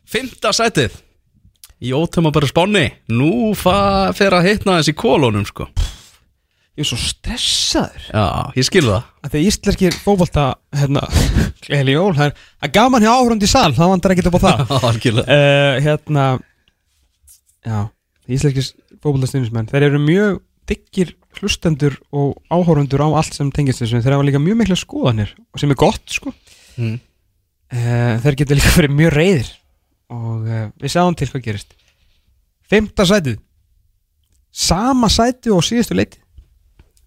Fymta sætið. Í ótöma bara spáni Nú fer að hitna þessi kólónum sko. ég er svo stressaður. Já, ég skil það. Að því íslenskir fótbolta hérna, gleðileg jól, það er að gaman hjá áhörund í sal, það vantar ekkert upp á það. Uh, hérna já, fótboltastunismenn, þeir eru mjög diggir hlustendur og áhörundur á allt sem tengist þessu, þeir hafa líka mjög mikla skoðanir og sem er gott sko. Mm. uh, þeir geta líka verið mjög reyðir og uh, við sjáum til hvað gerist. Fymta sætið. Sama sætið og síðustu leiti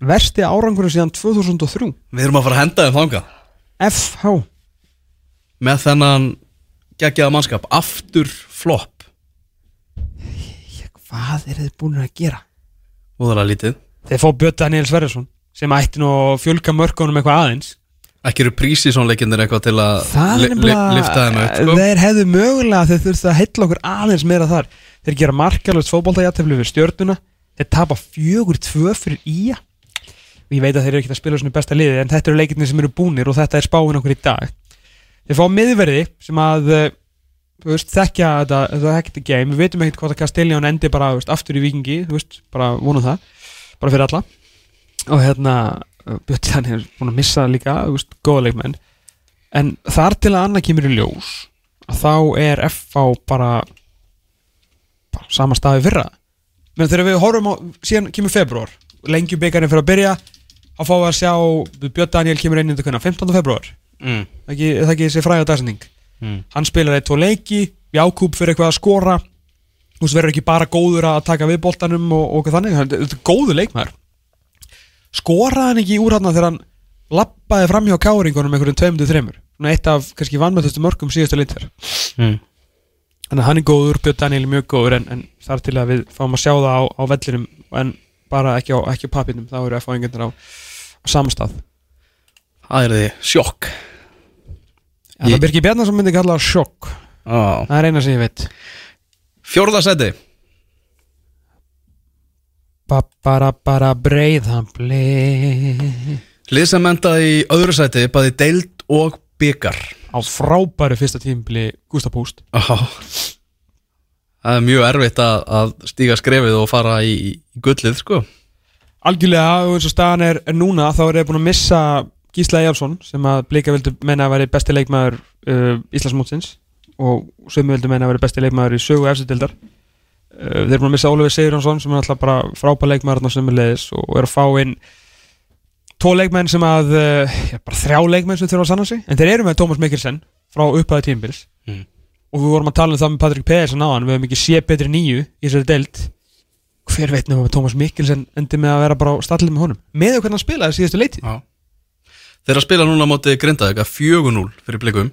versti árangur síðan 2003 Við erum að fara að henda þeim þangað. FH Með þennan geggjaða mannskap. Aftur flop hvað er þið búin að gera? Úðalega lítið. Þeir fá Björn Daniel Sverjesson sem ætti nú að fjölga mörkunum eitthvað aðeins. Ekki eru prísísónleikindir eitthvað til að Það li- er li- nefnilega lifta þeim upp sko. Þeir hefðu mögulega þeir þurftu að heilla okkur aðeins meira þar. Þeir gera markalust fótboltajátefli við stjörnuna. Þeir tapa fjögur tvö fyrir ía. Og ég veit að þeir eru ekki að spila svona í besta liði en þetta eru leikirnir sem eru búnir og þetta er spáin okkur í dag. Þeir fá miðverði sem að eh, veist, þekkja þetta, þetta hekti game. Við veitum ekkert hvað að Castelljón endi bara veist, aftur í vikingi þú veist, bara vonum það bara fyrir alla. Og hérna Björn Daniel er búin að missa líka þú veist, góða leikmenn. En þar til að annað kemur í ljós að þá er FH bara, bara sama staði fyrra. Menn þegar við horfum á síðan kemur februar lengjum byggarinn fyrir að byrja þá fáum við að sjá Björn Daniel kemur inn í þetta 15. februar mm. það það ekki þessi fræða dagsending Mm. hann spilar eitt tvo leiki Jákúb fyrir eitthvað að skora. Þú veist verður ekki bara góður að taka við boltanum og, og þannig, hann þetta er góður leikmaður. Skoraði hann ekki úr hann þegar hann lappaði fram hjá káringunum einhverjum tveimdu þreymur eitt af kannski vannmættustu mörgum síðustu lindver Mm. þannig að hann er góður, Björn Daniel er mjög góður en, en þar til að við fáum að sjá það á, á vellinum en bara ekki á, ekki á papinum þá eru F-fáingarnir á, á samstað Það er því sjokk það Birgir Bjarnarsson myndi kalla sjokk. Ah. það er eina sem ég veit. Fjórða seti bara bara breiðhambli Lið sem endaði í öðru seti Bæði deild og byggar á frábæru fyrsta tímbili Gustaf Púst. Það er mjög erfitt að, að stíga skrefið og fara í, í gullið sko. Algjörlega og eins og staðan er, er núna þá er ég búin að missa Gísla Jálsson sem að Blika vildu menna að veri besti leikmaður uh, Íslandsmótsins og sömu vildu menna að veri besti leikmaður í sögu efstildar uh, þeir eru búin að missa Ólafur Sigurjónsson sem er alltaf bara frábær leikmaður og er að fá inn tvo leikmenn sem að uh, já, bara þrjá leikmenn sem þurfa að sanna sig. En þeir eru með Tómas Mikkelsen frá upphæðu tímbils Mm. og við vorum að tala um það með Patrik Pedersen á hann við hefum ekki sé betri nýju í þessari deild. Hver veit nefnum að Tómas Mikkelsen endi með að vera bara stallið með honum? Með því hvernig hann spilaði síðustu leiti Já. Þeir eru að spila núna á móti Grindavík að 4-0 fyrir blikum.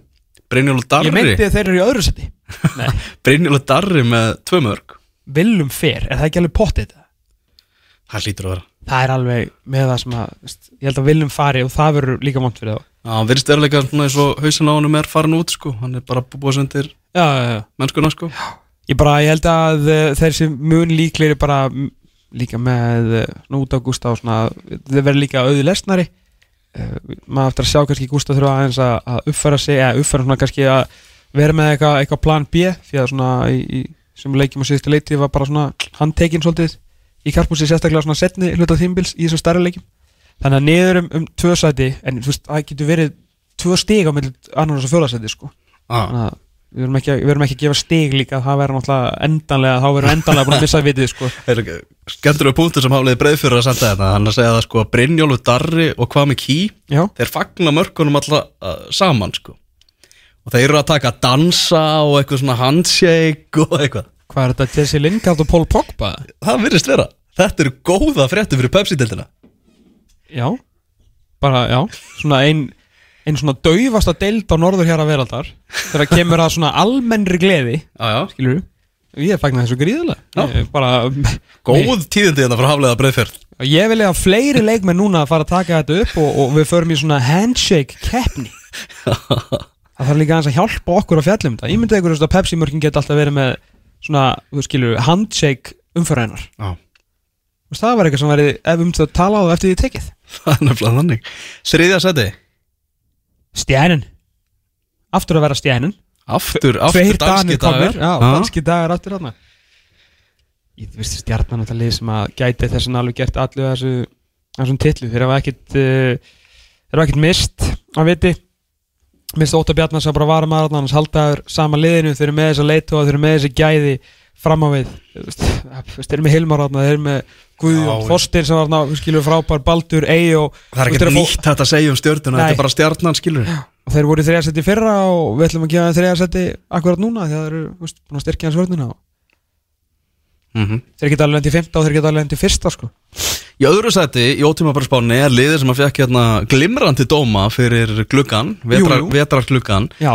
Brynjólu ég Darri meinti að þeir eru í öðru seti Nei, Brynjólu Darri með tvö mörg viljum fer, er það ekki alveg pottið þetta? Það hlýtur að vera. Það er alveg með það sem að veist, ég held að viljum fari og það verður líka vont fyrir þá. Já, hann virðist veruleika svona eins og hausin á honum er farin út sko. Hann er bara búið sendir já, já, já. mennskuna sko. Ég bara, ég held að uh, þeir sem mun líklegir bara líka með uh, Núta Gústa og svona þeir verður líka auði lesnari uh, maður eftir að sjá kannski Gústa þurfa aðeins að, að uppfæra sig eða uppfæra svona kannski að vera með eitthvað eitthva plan B því að svona í, í, sem leikjum á síðustu leiti var bara svona handtekinn svolítið. Í karpúsi sérstaklega svona setni hluta tímbils í þessum stærri leikjum. Þannig að niður um, um tvö sæti en þú veist, það getur verið tvö stig á milli annars og fjóða sæti sko. Ah. þannig að við verum ekki, að- ekki að gefa stig líka það verður náttúrulega endanlega þá verður endanlega búin að missa vitið sko. Skemmtur við punktur sem hafliði breið fyrir að senda þetta Hann að segja það sko að Brynjólu Darri og með Key já, Þeir fagna mörkunum alltaf uh, saman sko. Og þeir eru að taka dansa og eitthvað svona handshake og eitthvað. Hvað er þetta Jesse Lingard og Paul Pogba? Það virðist vera. Þetta eru góða fréttu fyrir Pepsi-deltina já, bara já. Svona ein, ein svona daufasta deild á norður hér að veraldar þegar kemur að svona almennri gleði. Já skilur ég fagnar þessu gríðulega ég, bara, Góð tíðindi þetta frá hafliða breiðferð ég vil að fleiri leikmenn núna að fara að taka þetta upp og, og við förum í svona handshake keppni. Það þarf líka að hjálpa okkur að fjallum þetta. Ég myndi ykkur að Pepsi mörkin geta alltaf verið með svona, þú skilur, handshake umfæræðinar Já. Það var eitthvað sem væri ef um þetta tala á það eftir því tekið. Það er nefnilega þannig stjænin aftur að vera stjænin Aftur, aftur danski dagar. Já, danski dagar aftur hann ég veist stjarnan þetta lið sem að gæti þess að alveg gert allu þessu þessum titlu þeir hafa ekkit uh, þeir hafa ekkit mist að viti. Mist Óta Bjarnar sem bara varum aðra hans haldaður sama liðinu. Þeir eru með þessa leitu og þeir eru með þessi gæði fram á við þeir eru með Hilmar þarna, þeir eru með Guðjón Já. Þorstir sem var þarna, skilur frábær Baldur, Ey og Það er fá- nýtt þetta að segja um stjörnuna Þetta er bara stjarnan skilur og þeir voru í þriðasetti fyrra og við ætlum að gefa þeim þriðasetti akkurat núna að þeir eru búin að styrkja hans vörnina og mm -hmm. þeir geta alveg lendi í fymta og þeir geta alveg lendi í fyrsta sko. Í öðru seti, í ótímabarspáni er liðið sem að fekk hérna glimrandi dóma fyrir gluggan, vetrar, Jú, jú. vetrar já,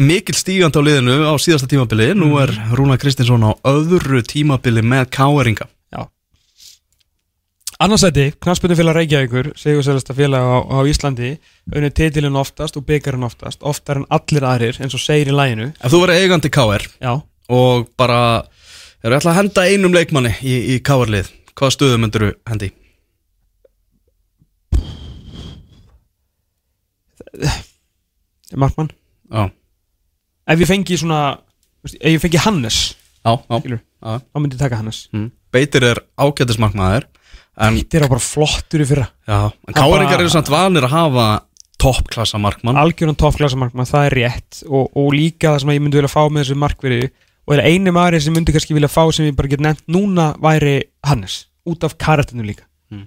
Mikil stígandi á liðinu á síðasta tímabili. Nú er Rúna Kristinsson á öðru tímabili með káeringa já. Annarsætti, knarspöndufélag Reykjavíkur segursælasta félag á, á Íslandi unnið titilinn oftast og byggarinn oftast oftar en allir aðrir eins og segir í læginu Ef þú verið eigandi káer og bara er ætla að henda einum leikmanni í, í káerlið Hvaða stöðu myndur þú hendi? Markmann. Já, ef ég fengi svona, ef ég fengi Hannes já, já, Skilur. já. þá myndi ég taka Hannes Mm. Beitir er ágætismarkmaður En, Þetta er bara flottur í fyrra já, en Það káringar eru samt vanir að hafa toppklassa markmann algjörðan toppklasamarkmann, það er rétt og, og líka það sem ég myndi vilja fá með þessu markverði og er eini maður sem myndi kannski vilja fá sem ég bara get nefnt núna væri Hannes, út af karatinu líka Mm.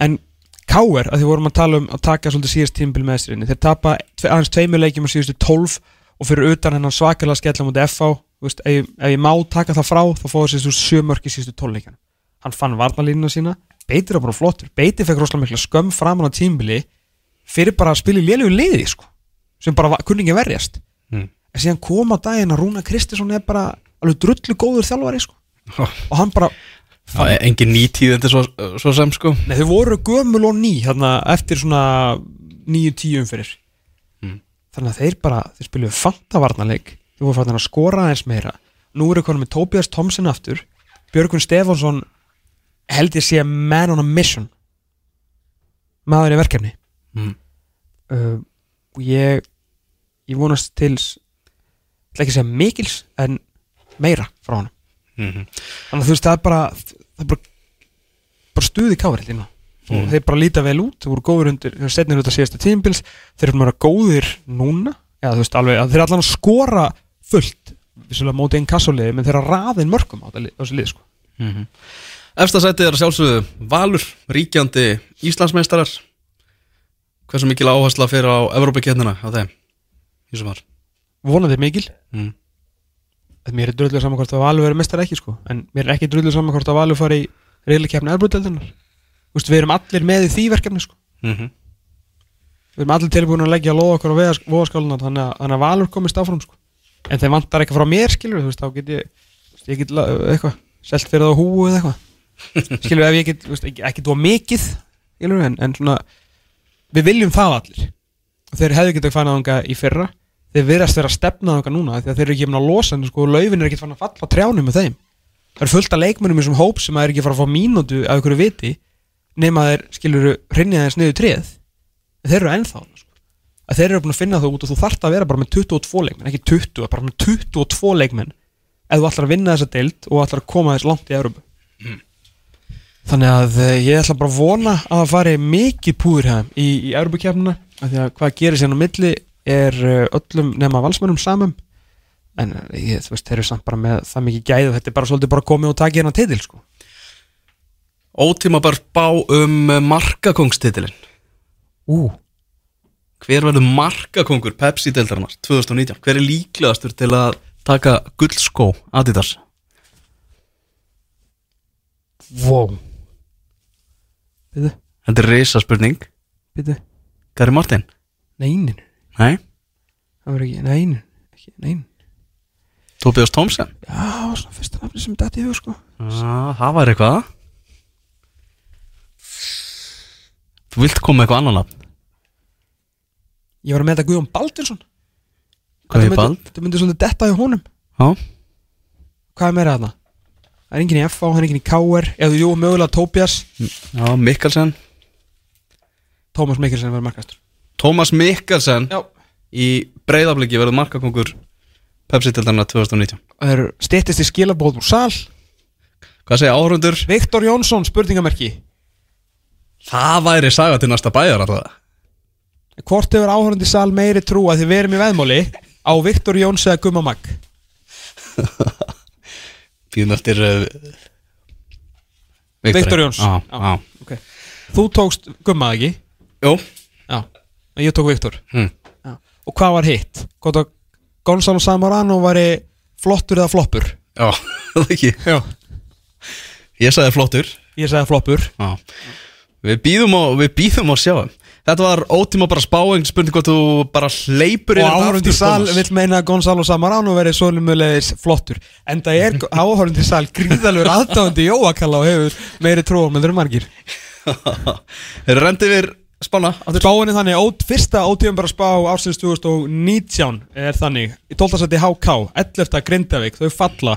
en K.R. að því vorum að tala um að taka svolítið síðast tímbil með þessari þeir tapa aðeins tveimur leikjum á síðustu 12 og fyrir utan hennan svakalega skella mútið FH, veist, ef, ég- ef ég má taka það frá þá fóður sér sjö mörk í síðustu 12 leikjana hann fann varnalínuna sína Beitir er bara flottur, Beitir fekk rosalega mikla skömm framan á tímbili fyrir bara að spila í lélugu liði sko, sem bara var- kunni ekki að verjast Mm. en síðan kom á daginn að Rúna Kristinsson er bara alveg drullu góður þjálfari sko. og hann bara, Það er engin nýtíðindi svo, svo sem sko nei þau voru gömul og ný hérna, eftir svona nýju tíu umfyrir Mm. Þannig að þeir bara, þeir spiluðu fantavarnarleik. Þeir voru fannir að skora aðeins meira. Nú eru konum með Tobias Thompson aftur. Björgun Stefánsson held ég sé man on a mission. Maður í verkefni. Mm. uh, og ég ég vonast til ekki segja mikils en meira frá hann Mm þannig að þú veist það er bara það er bara, bara stuði káður hérna og Mm. þeir bara líta vel út þeir voru góður undir, setnir út að síðasta tímpils þeir eru bara góðir núna eða þú veist alveg þeir er allan að skora fullt vissulega móti einn kassoliði menn þeir eru að raðin mörgum á þessu lið sko. -hmm. Efsta sætið er að sjálfsögðu Valur, ríkjandi Íslandsmeistarar Hversu mikil áhersla fyrir á Evrópaketnina á þeim? Í sem var vonandi mikil mm. mér er drullu saman hvort að Valur verið mestar ekki sko. en mér er ekki drullu saman hvort að Valur fari í reyðlega erbrúteldunar við erum allir með í því verkefni sko. Mm -hmm. við erum allir tilbúin að leggja að loða okkur á voðaskáluna þannig, þannig að Valur komist áfram sko. en þeir vantar eitthvað frá mér skilur veist, þá get ég, veist, ég get eitthvað selt fyrir það á húu eða eitthvað skilur ef ég get, veist, ekki, ekki þú mikið skilur en, en svona við viljum það allir og þeir hefðu getað fannað þanga í fyrra þeir virðast vera að stefna þanga núna þeir eru ekki að losa en sko, laufin er ekki fann að falla á trjánum með þeim það eru fullt af leikmennum í þessum hóp sem að er ekki fara að fá mínútu af einhverju viti nema þeir skilur hrinja þeir sniðu tréð en þeir eru ennþá sko. að þeir eru búin að finna það út og þú þarft að vera bara með 22 leikmenn ekki 20, bara með 22 leikmenn ef þú ætlar að vinna þessa deild og ætlar að koma þess langt í Európu þannig að eh, ég ætla bara að vona að það fari mikið púður hefðum í, í Európukefnina af því að hvað gerir sérna á milli er eh, öllum nema valsmönnum samum en eh, ég, þú veist, þeir eru samt bara með það mikið gæði og þetta er bara svolítið bara komið og takið hérna titil sko. Ótíma bara bá um markakongstitilin Ú, Hver verður markakongur Pepsi-deildarinnar 2019? Hver er líklegastur til að taka guldskó Adidas? wow Býtu, Þetta er reysa spurning býtu Gary Martin? Neinin, Nei. Það verður ekki, neinin. Ekki, neinin. Tobias Thompson? Já, svona fyrsta nafni sem dætti í hug sko. Ah, það var eitthvað Þú vilt koma með eitthvað annan nafn? Ég var að með þetta Guðjón Baldursson Hvað er Bald? Þetta myndi svolítið detta í honum. Já. Hvað er meira þarna? Það er enginn í FA, það er enginn í KR Eða jú, mögulega Tobias Já, Mikkelsen. Tómas Mikkelsen verður markastur. Tómas Mikkelsen Já. í breyðabliki verður markakongur Pepsi-deildarinnar 2019 Það er stýttist í skilabóð úr sal. Hvað segja áhörundur? Viktor Jónsson, spurningamerki Það væri saga til næsta bæjar alltaf Hvort hefur áhörandi sal meiri trú að þið verum í veðmáli á Viktor Jóns eða Gumma Mag Býðum eftir uh, Viktor Jóns. Já. já okay. Þú tókst Gumma ekki Jú Já, en ég tók Viktor hm. Já. Og hvað var hitt? Gonzalo Samorano væri flottur eða floppur? Já, það ekki Já Ég sagði flottur Ég sagði floppur Já Við býðum og við býðum og sjáum Þetta var ótíma bara spáing Spurning hvort þú bara hleypur Og aftur, sal vill meina að Gonzalo Samorano verið svolumulegis flottur En það er áhörandi sal gríðalur aðdáðandi Jóakalla og hefur meiri trú með þeirra margir Þeir rendi yfir spána. Spáin er þannig, ót, fyrsta ótíðum bara spá ársins 2019 er þannig Í 12. sæti HK, 11. Grindavík, þau falla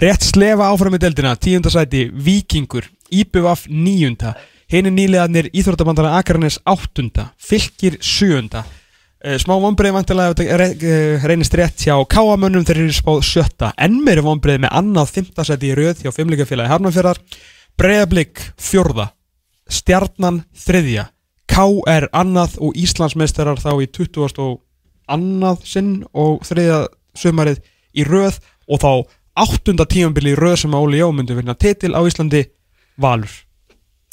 Rétt slefa áfram í deildina, 10. sæti Víkingur, IBVF 9. Hini nýlegaðnir Íþróttabandana Akarnes 8. Fylkir 7. Uh, smá vonbreið vantilega uh, reynist rétt hjá Káamönnum þeir eru spáð sjötta enn meiri vonbreið með annað 5. sæti í röð hjá fimmleikafélagi Harnafjörðar Breiðablík fjórða Stjarnan þriðja KR annað og Íslandsmeistarar þá í 20. og annað sinn og þriðja sumarið í röð og þá áttunda tímambili í röð sem Óli Jó myndi vinna titil á Íslandi Valur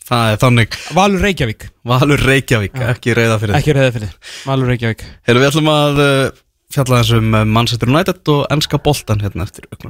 Það er þannig. Valur Reykjavík, Valur Reykjavík, Já. ekki reyða fyrir ekki reyða fyrir. Valur Reykjavík. Heyrðu, við ætlum að uh, fjalla þessum Manchester United og ennska boltan hérna eftir augnablik